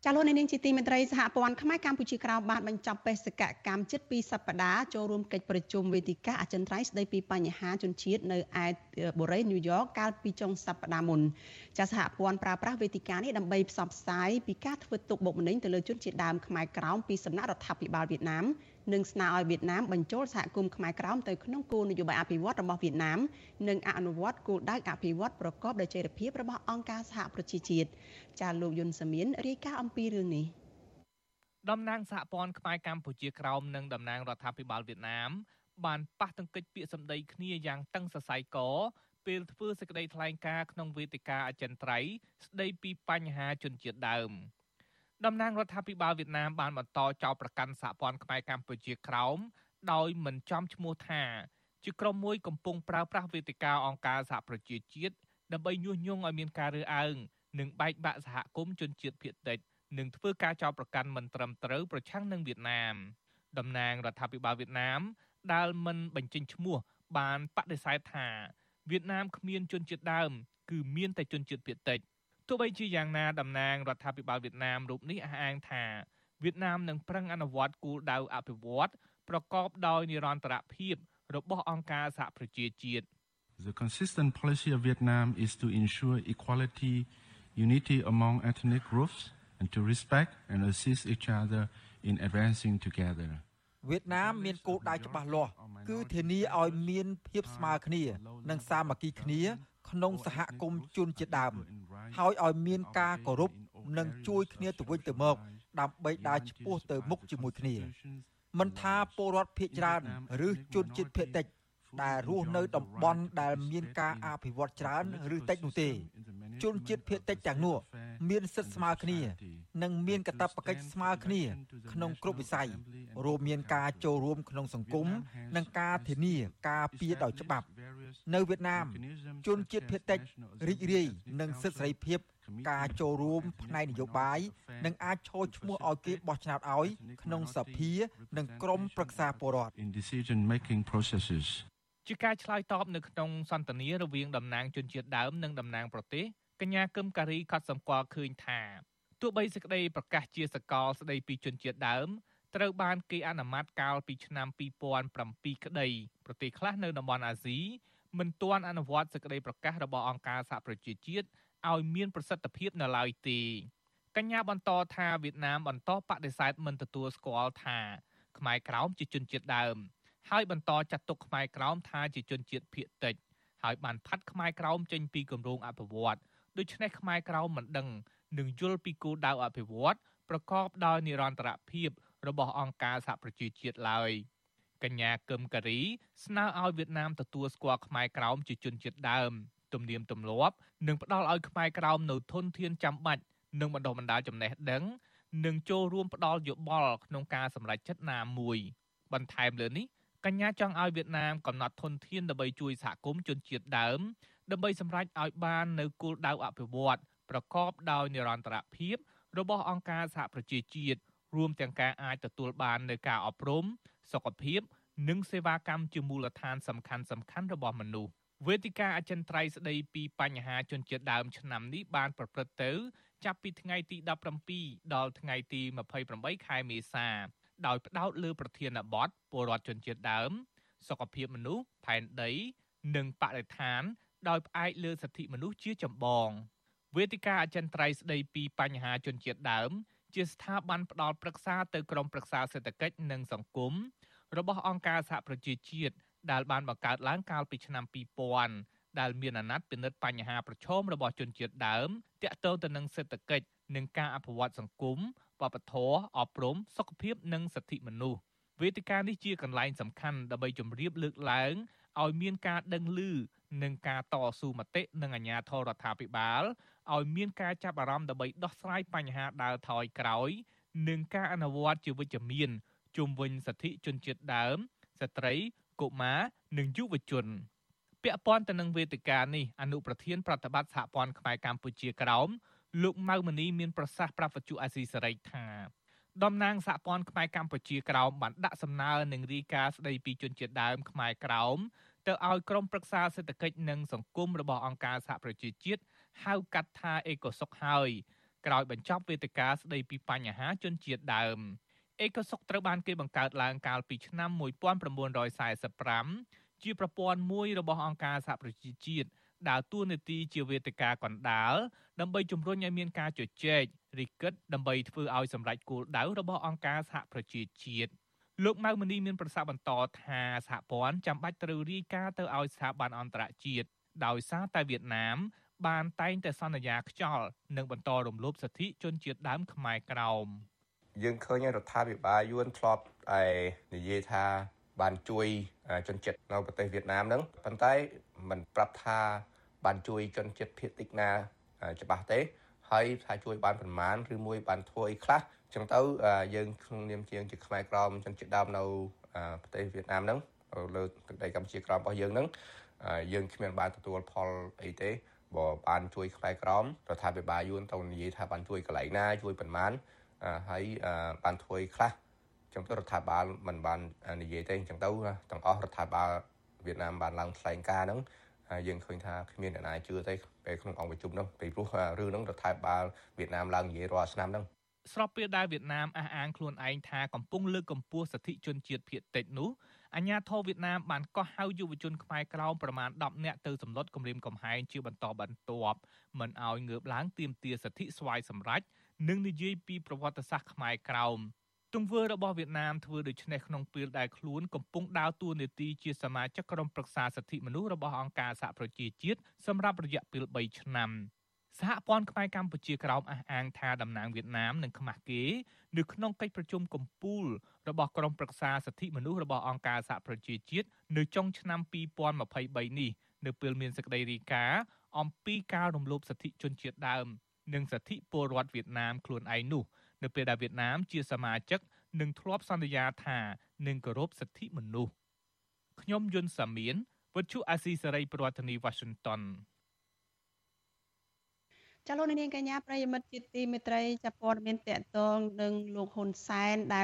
ចាលោកនាងជាទីមេត្រីសហព័ន្ធខ្មែរកម្ពុជាក្រោមបានបញ្ចប់បេសកកម្មជិត2សប្តាហ៍ចូលរួមកិច្ចប្រជុំវេទិកាអចិន្ត្រៃយ៍ស្ដីពីបញ្ហាជនជាតិនៅឯបូរីញូវយ៉កកាលពីចុងសប្តាហ៍មុនចាសហព័ន្ធប្រើប្រាស់វេទិកានេះដើម្បីផ្សព្វផ្សាយពីការធ្វើទុកបុកម្នេញទៅលើជនជាតិដើមខ្មែរក្រោមពីសំណាក់រដ្ឋាភិបាលវៀតណាម និងស្នើឲ្យវៀតណាមបញ្ចូលសហគមន៍ខ្មែរក្រោមទៅក្នុងគោលនយោបាយអភិវឌ្ឍរបស់វៀតណាមនិងអនុវត្តគោលដៅអភិវឌ្ឍប្រកបដោយចីរភាពរបស់អង្គការសហប្រជាជាតិចាលោកយុនសាមៀនរាយការណ៍អំពីរឿងនេះតំណាងសហព័ន្ធខ្មែរកម្ពុជាក្រោមនិងតំណាងរដ្ឋាភិបាលវៀតណាមបានប៉ះទង្គិចពាក្យសម្ដីគ្នាយ៉ាងតឹងសរសៃកពេលធ្វើសេចក្តីថ្លែងការណ៍ក្នុងវេទិកាអចិន្ត្រៃយ៍ស្ដីពីបញ្ហាជនជាតិដើម។ តំណាងរដ្ឋាភិបាលវៀតណាមបានបន្តចោទប្រកាន់សហព័ន្ធខ្មែរកម្ពុជាក្រោមដោយមិនចំឈ្មោះថាជាក្រុមមួយកំពុងប្រើប្រាស់វេទិកាអង្គការសហប្រជាជាតិដើម្បីញុះញង់ឲ្យមានការរើសអើងនិងបែកបាក់សហគមន៍ជនជាតិភាគតិចនិងធ្វើការចោទប្រកាន់មិនត្រឹមត្រូវប្រឆាំងនឹងវៀតណាមតំណាងរដ្ឋាភិបាលវៀតណាមដែលមិនបញ្ចេញឈ្មោះបានបដិសេធថាវៀតណាមគ្មានជនជាតិដើម គឺមានតែជនជាតិភាគតិច ទោះបីជាយ៉ាងណាតំណាងរដ្ឋាភិបាលវៀតណាមរូបនេះអះអាងថាវៀតណាមនឹងប្រឹងអនុវត្តគោលដៅអភិវឌ្ឍប្រកបដោយនិរន្តរភាពរបស់អង្គការសហប្រជាជាតិ The consistent policy of Vietnam is to ensure equality, unity among ethnic groups and to respect and assist each other in advancing together. វៀតណាមមានគោលដៅច្បាស់លាស់គឺធានាឲ្យមានភាពស្មើគ្នា និងសាមគ្គីគ្នា ក្នុងសហគមន៍ជនជាតិដើម ហើយឲ្យមានការគោរពនិងជួយគ្នាទៅវិញទៅមកដើម្បីដើរឆ្ពោះទៅមុខជាមួយគ្នាមិនថាពលរដ្ឋភៀសច្រើនឬជនជាតិភៀសតិចដែលរស់នៅតំបន់ដែលមានការអភិវឌ្ឍច្រើនឬតិចនោះទេ ជនជាតិភៀសតិចទាំងនោះមានសិទ្ធិស្មើគ្នា និងមានកាតព្វកិច្ចស្មើគ្នា ក្នុងគ្រប់វិស័យរួមមានការចូលរួមក្នុងសង្គមនិងការធានាការពារដោយច្បាប់ នៅវៀតណាមជនជាតិភៀសតិចរីករាយនឹងសិទ្ធិសេរីភាព ការចូលរួមផ្នែកនយោបាយនិងអាចឈរឈ្មោះឲ្យគេបោះឆ្នោតឲ្យក្នុងសភា និងក្រុមប្រឹក្សាពលរដ្ឋ in decision making processes ជាការឆ្លើយតបនៅក្នុងសន្ទនារវាងតំណាងជនជាតិដើមនិងតំណាងប្រទេសកញ្ញាកឹមការីកត់សម្គាល់ឃើញថាទោះបីសេចក្តីប្រកាសជាសកលស្តីពីជនជាតិដើមត្រូវបានគេអនុម័តកាលពីឆ្នាំ2007ក្តីប្រទេសខ្លះនៅតំបន់អាស៊ី មិនទាន់អនុវត្តសេចក្តីប្រកាសរបស់អង្គការសហប្រជាជាតិឲ្យមានប្រសិទ្ធភាពនៅឡើយទេកញ្ញាបន្តថាវៀតណាមបន្តបដិសេធមិនទទួលស្គាល់ថាខ្មែរក្រោមជាជនជាតិដើម ហើយបន្តចាត់ទុកខ្មែរក្រោមថាជាជនជាតិភៀសតិចហើយបានផាត់ខ្មែរក្រោមចេញពីគម្រោងអភិវឌ្ឍដូច្នេះខ្មែរក្រោមមិនដឹងនឹងយល់ពីគោលដៅអភិវឌ្ឍប្រកបដោយនិរន្តរភាពរបស់អង្គការសហប្រជាជាតិឡើយ កញ្ញាកឹមការីស្នើឲ្យវៀតណាមទទួលស្គាល់ខ្មែរក្រោមជាជនជាតិដើមទំនៀមទម្លាប់និងផ្ដល់ឲ្យខ្មែរក្រោមនៅធនធានចាំបាច់និងបណ្ដុះបណ្ដាលចំណេះដឹងនិងចូលរួមផ្ដល់យោបល់ក្នុងការសម្រេចចិត្តណាមួយ បន្ថែមលើនេះកញ្ញាចង់ឲ្យវៀតណាមកំណត់ធនធានដើម្បីជួយសហគមន៍ជនជាតិដើមដើម្បីសម្រេចឲ្យបាននៅគោលដៅអភិវឌ្ឍប្រកបដោយនិរន្តរភាពរបស់អង្គការសហប្រជាជាតិរួមទាំងការអាចទទួលបាននៅការអប់រំ សុខភាព និងសេវាកម្មជាមូលដ្ឋានសំខាន់សំខាន់របស់មនុស្សវេទិកាអចិន្ត្រៃយ៍ស្ដីពីបញ្ហាជនជាតិដើមឆ្នាំនេះបានប្រព្រឹត្តទៅ ចាប់ពីថ្ងៃទី17ដល់ថ្ងៃទី28ខែមេសា ដោយផ្ដោតលើប្រធានបទពលរដ្ឋជនជាតិដើម សុខភាពមនុស្សផែនដី និងបរិស្ថាន ដោយផ្អែកលើសិទ្ធិមនុស្សជាចម្បងវេទិកាអចិន្ត្រៃយ៍ស្ដីពីបញ្ហាជនជាតិដើម ជាស្ថាប័នផ្ដល់ប្រឹក្សាទៅក្រមប្រឹក្សាសេដ្ឋកិច្ចនិងសង្គម របស់អង្គការសហប្រជាជាតិដែលបានបង្កើតឡើងកាលពីឆ្នាំ2000ដែលមានអាណត្តិពិនិត្យបញ្ហាប្រឈមរបស់ជនជាតិដើមទាក់ទងទៅនឹងសេដ្ឋកិច្ចនិងការអភិវឌ្ឍសង្គមវប្បធម៌អប់រំសុខភាពនិងសិទ្ធិមនុស្សវេទិកានេះជាកន្លែងសំខាន់ដើម្បីជម្រាបលើកឡើងឲ្យមានការដឹងឮនិងការតស៊ូមតិនឹងអាជ្ញាធររដ្ឋាភិបាលឲ្យមានការចាប់អារម្មណ៍ដើម្បីដោះស្រាយបញ្ហាដើរថយក្រោយ និងការអនុវត្តជាវិជ្ជមាន ជុំវិញសិទ្ធិជនជាតិដើម ស្ត្រីកុមារនិងយុវជនពាក់ព័ន្ធទៅនឹងវេទិកានេះអនុប្រធានប្រតិបត្តិសហព័ន្ធខ្មែរកម្ពុជាក្រោមលោកម៉ៅមនីមានប្រសាសន៍ប្រាប់វិទ្យុអាស៊ីសេរីថាតំណាងសហព័ន្ធខ្មែរកម្ពុជាក្រោមបានដាក់សំណើនឹងរីកាស្ដីពីជនជាតិដើមខ្មែរក្រោមទៅឲ្យក្រុមប្រឹក្សាសេដ្ឋកិច្ចនិងសង្គមរបស់អង្គការសហប្រជាជាតិហៅកាត់ថាអេកូសុកហើយក្រោយបញ្ចប់វេទិកាស្ដីពីបញ្ហាជនជាតិដើម អេកូសុកត្រូវបានគេបង្កើតឡើងកាលពីឆ្នាំ1945ជាប្រព័ន្ធមួយរបស់អង្គការសហប្រជាជាតិដើរតួនាទីជាវេទិកាកណ្ដាលដើម្បីជំរុញឲ្យមានការជជែករិះគិតដើម្បីធ្វើឲ្យសម្រេចគោលដៅរបស់អង្គការសហប្រជាជាតិលោកម៉ៅមនីមានប្រសាសន៍បន្តថាសហព័ន្ធចាំបាច់ត្រូវរាយការណ៍ទៅឲ្យស្ថាប័នអន្តរជាតិដោយសារតែវៀតណាម បានតែងតែសន្យាខ្យល់និងបន្តរំលោភសិទ្ធិជនជាតិដើមខ្មែរក្រោម យើងឃើញរដ្ឋាភិបាលយួនធ្លាប់តែនិយាយថាបានជួយជនជាតិនៅប្រទេសវៀតណាមហ្នឹងប៉ុន្តែมันប្រាប់ថាបានជួយជនជាតិភៀតតិចណាច្បាស់ទេហើយថាជួយបានប្រមាណឬមួយបានធ្វើអីខ្លះចឹងទៅយើងក្នុងនាមជាងជាខ្មែរក្រមជនជាតិដើមនៅប្រទេសវៀតណាមហ្នឹងលើទឹកដីកម្ពុជាក្រមរបស់យើងហ្នឹងយើងគ្មានបានទទួលផលអីទេបើបានជួយខ្មែរក្រមរដ្ឋាភិបាលយួនទៅនិយាយថាបានជួយកន្លែងណាជួយប្រមាណ ហើយបានធ្វើខ្លះចឹងទៅរដ្ឋាភិបាលមិនបាននិយាយទេចឹងទៅទាំងអស់រដ្ឋាភិបាលវៀតណាមបានឡើងថ្លែងការណ៍ហ្នឹងយើងឃើញថាគ្មានអ្នកណាជឿទេពេលក្នុងអង្គប្រជុំនោះពីព្រោះរឿងហ្នឹងរដ្ឋាភិបាលវៀតណាមឡើងនិយាយរាល់ឆ្នាំហ្នឹងស្របពេលដែលវៀតណាមអះអាងខ្លួនឯងថាកំពុងលើកកម្ពស់សិទ្ធិជនជាតិភៀតតិចនោះអាញាធរវៀតណាមបានកោះហៅយុវជនខ្មែរក្រោមប្រមាណ10នាក់ទៅសម្លុតគម្រាមកំហែងជាបន្តបន្ទាប់មិនឲ្យងើបឡើងទាមទារសិទ្ធិស្វ័យសម្រេច និងនិយាយពីប្រវត្តិសាស្ត្រខ្មែរក្រោមទង្វើរបស់វៀតណាមធ្វើដូច្នេះក្នុងពេលដែលខ្លួនកំពុងដើរតួនាទីជាសមាជិកក្រុមប្រឹក្សាសិទ្ធិមនុស្សរបស់អង្គការសហប្រជាជាតិសម្រាប់រយៈពេល3ឆ្នាំសហព័ន្ធខ្មែរកម្ពុជាក្រោមអះអាងថាតំណាងវៀតណាមនឹងខ្មាស់គេនៅក្នុងកិច្ចប្រជុំកំពូលរបស់ក្រុមប្រឹក្សាសិទ្ធិមនុស្សរបស់អង្គការសហប្រជាជាតិនៅចុងឆ្នាំ2023នេះនៅពេលមានសេចក្តីរាយការណ៍អំពីការរំលោភសិទ្ធិជនជាតិដើម និងសិទ្ធិពលរដ្ឋវៀតណាមខ្លួនឯងនោះនៅពេលដែលវៀតណាមជាសមាជិកនឹងធ្លាប់សន្យាថានឹងគោរពសិទ្ធិមនុស្សខ្ញុំយុនសាមៀនវិទ្យុអាស៊ីសេរីប្រធានាធិបតី Washington ចាលោកនាងកញ្ញាប្រិយមិត្តជាទីមេត្រីចាប់ព័ត៌មានតកតងនឹងលោកហ៊ុនសែនដែល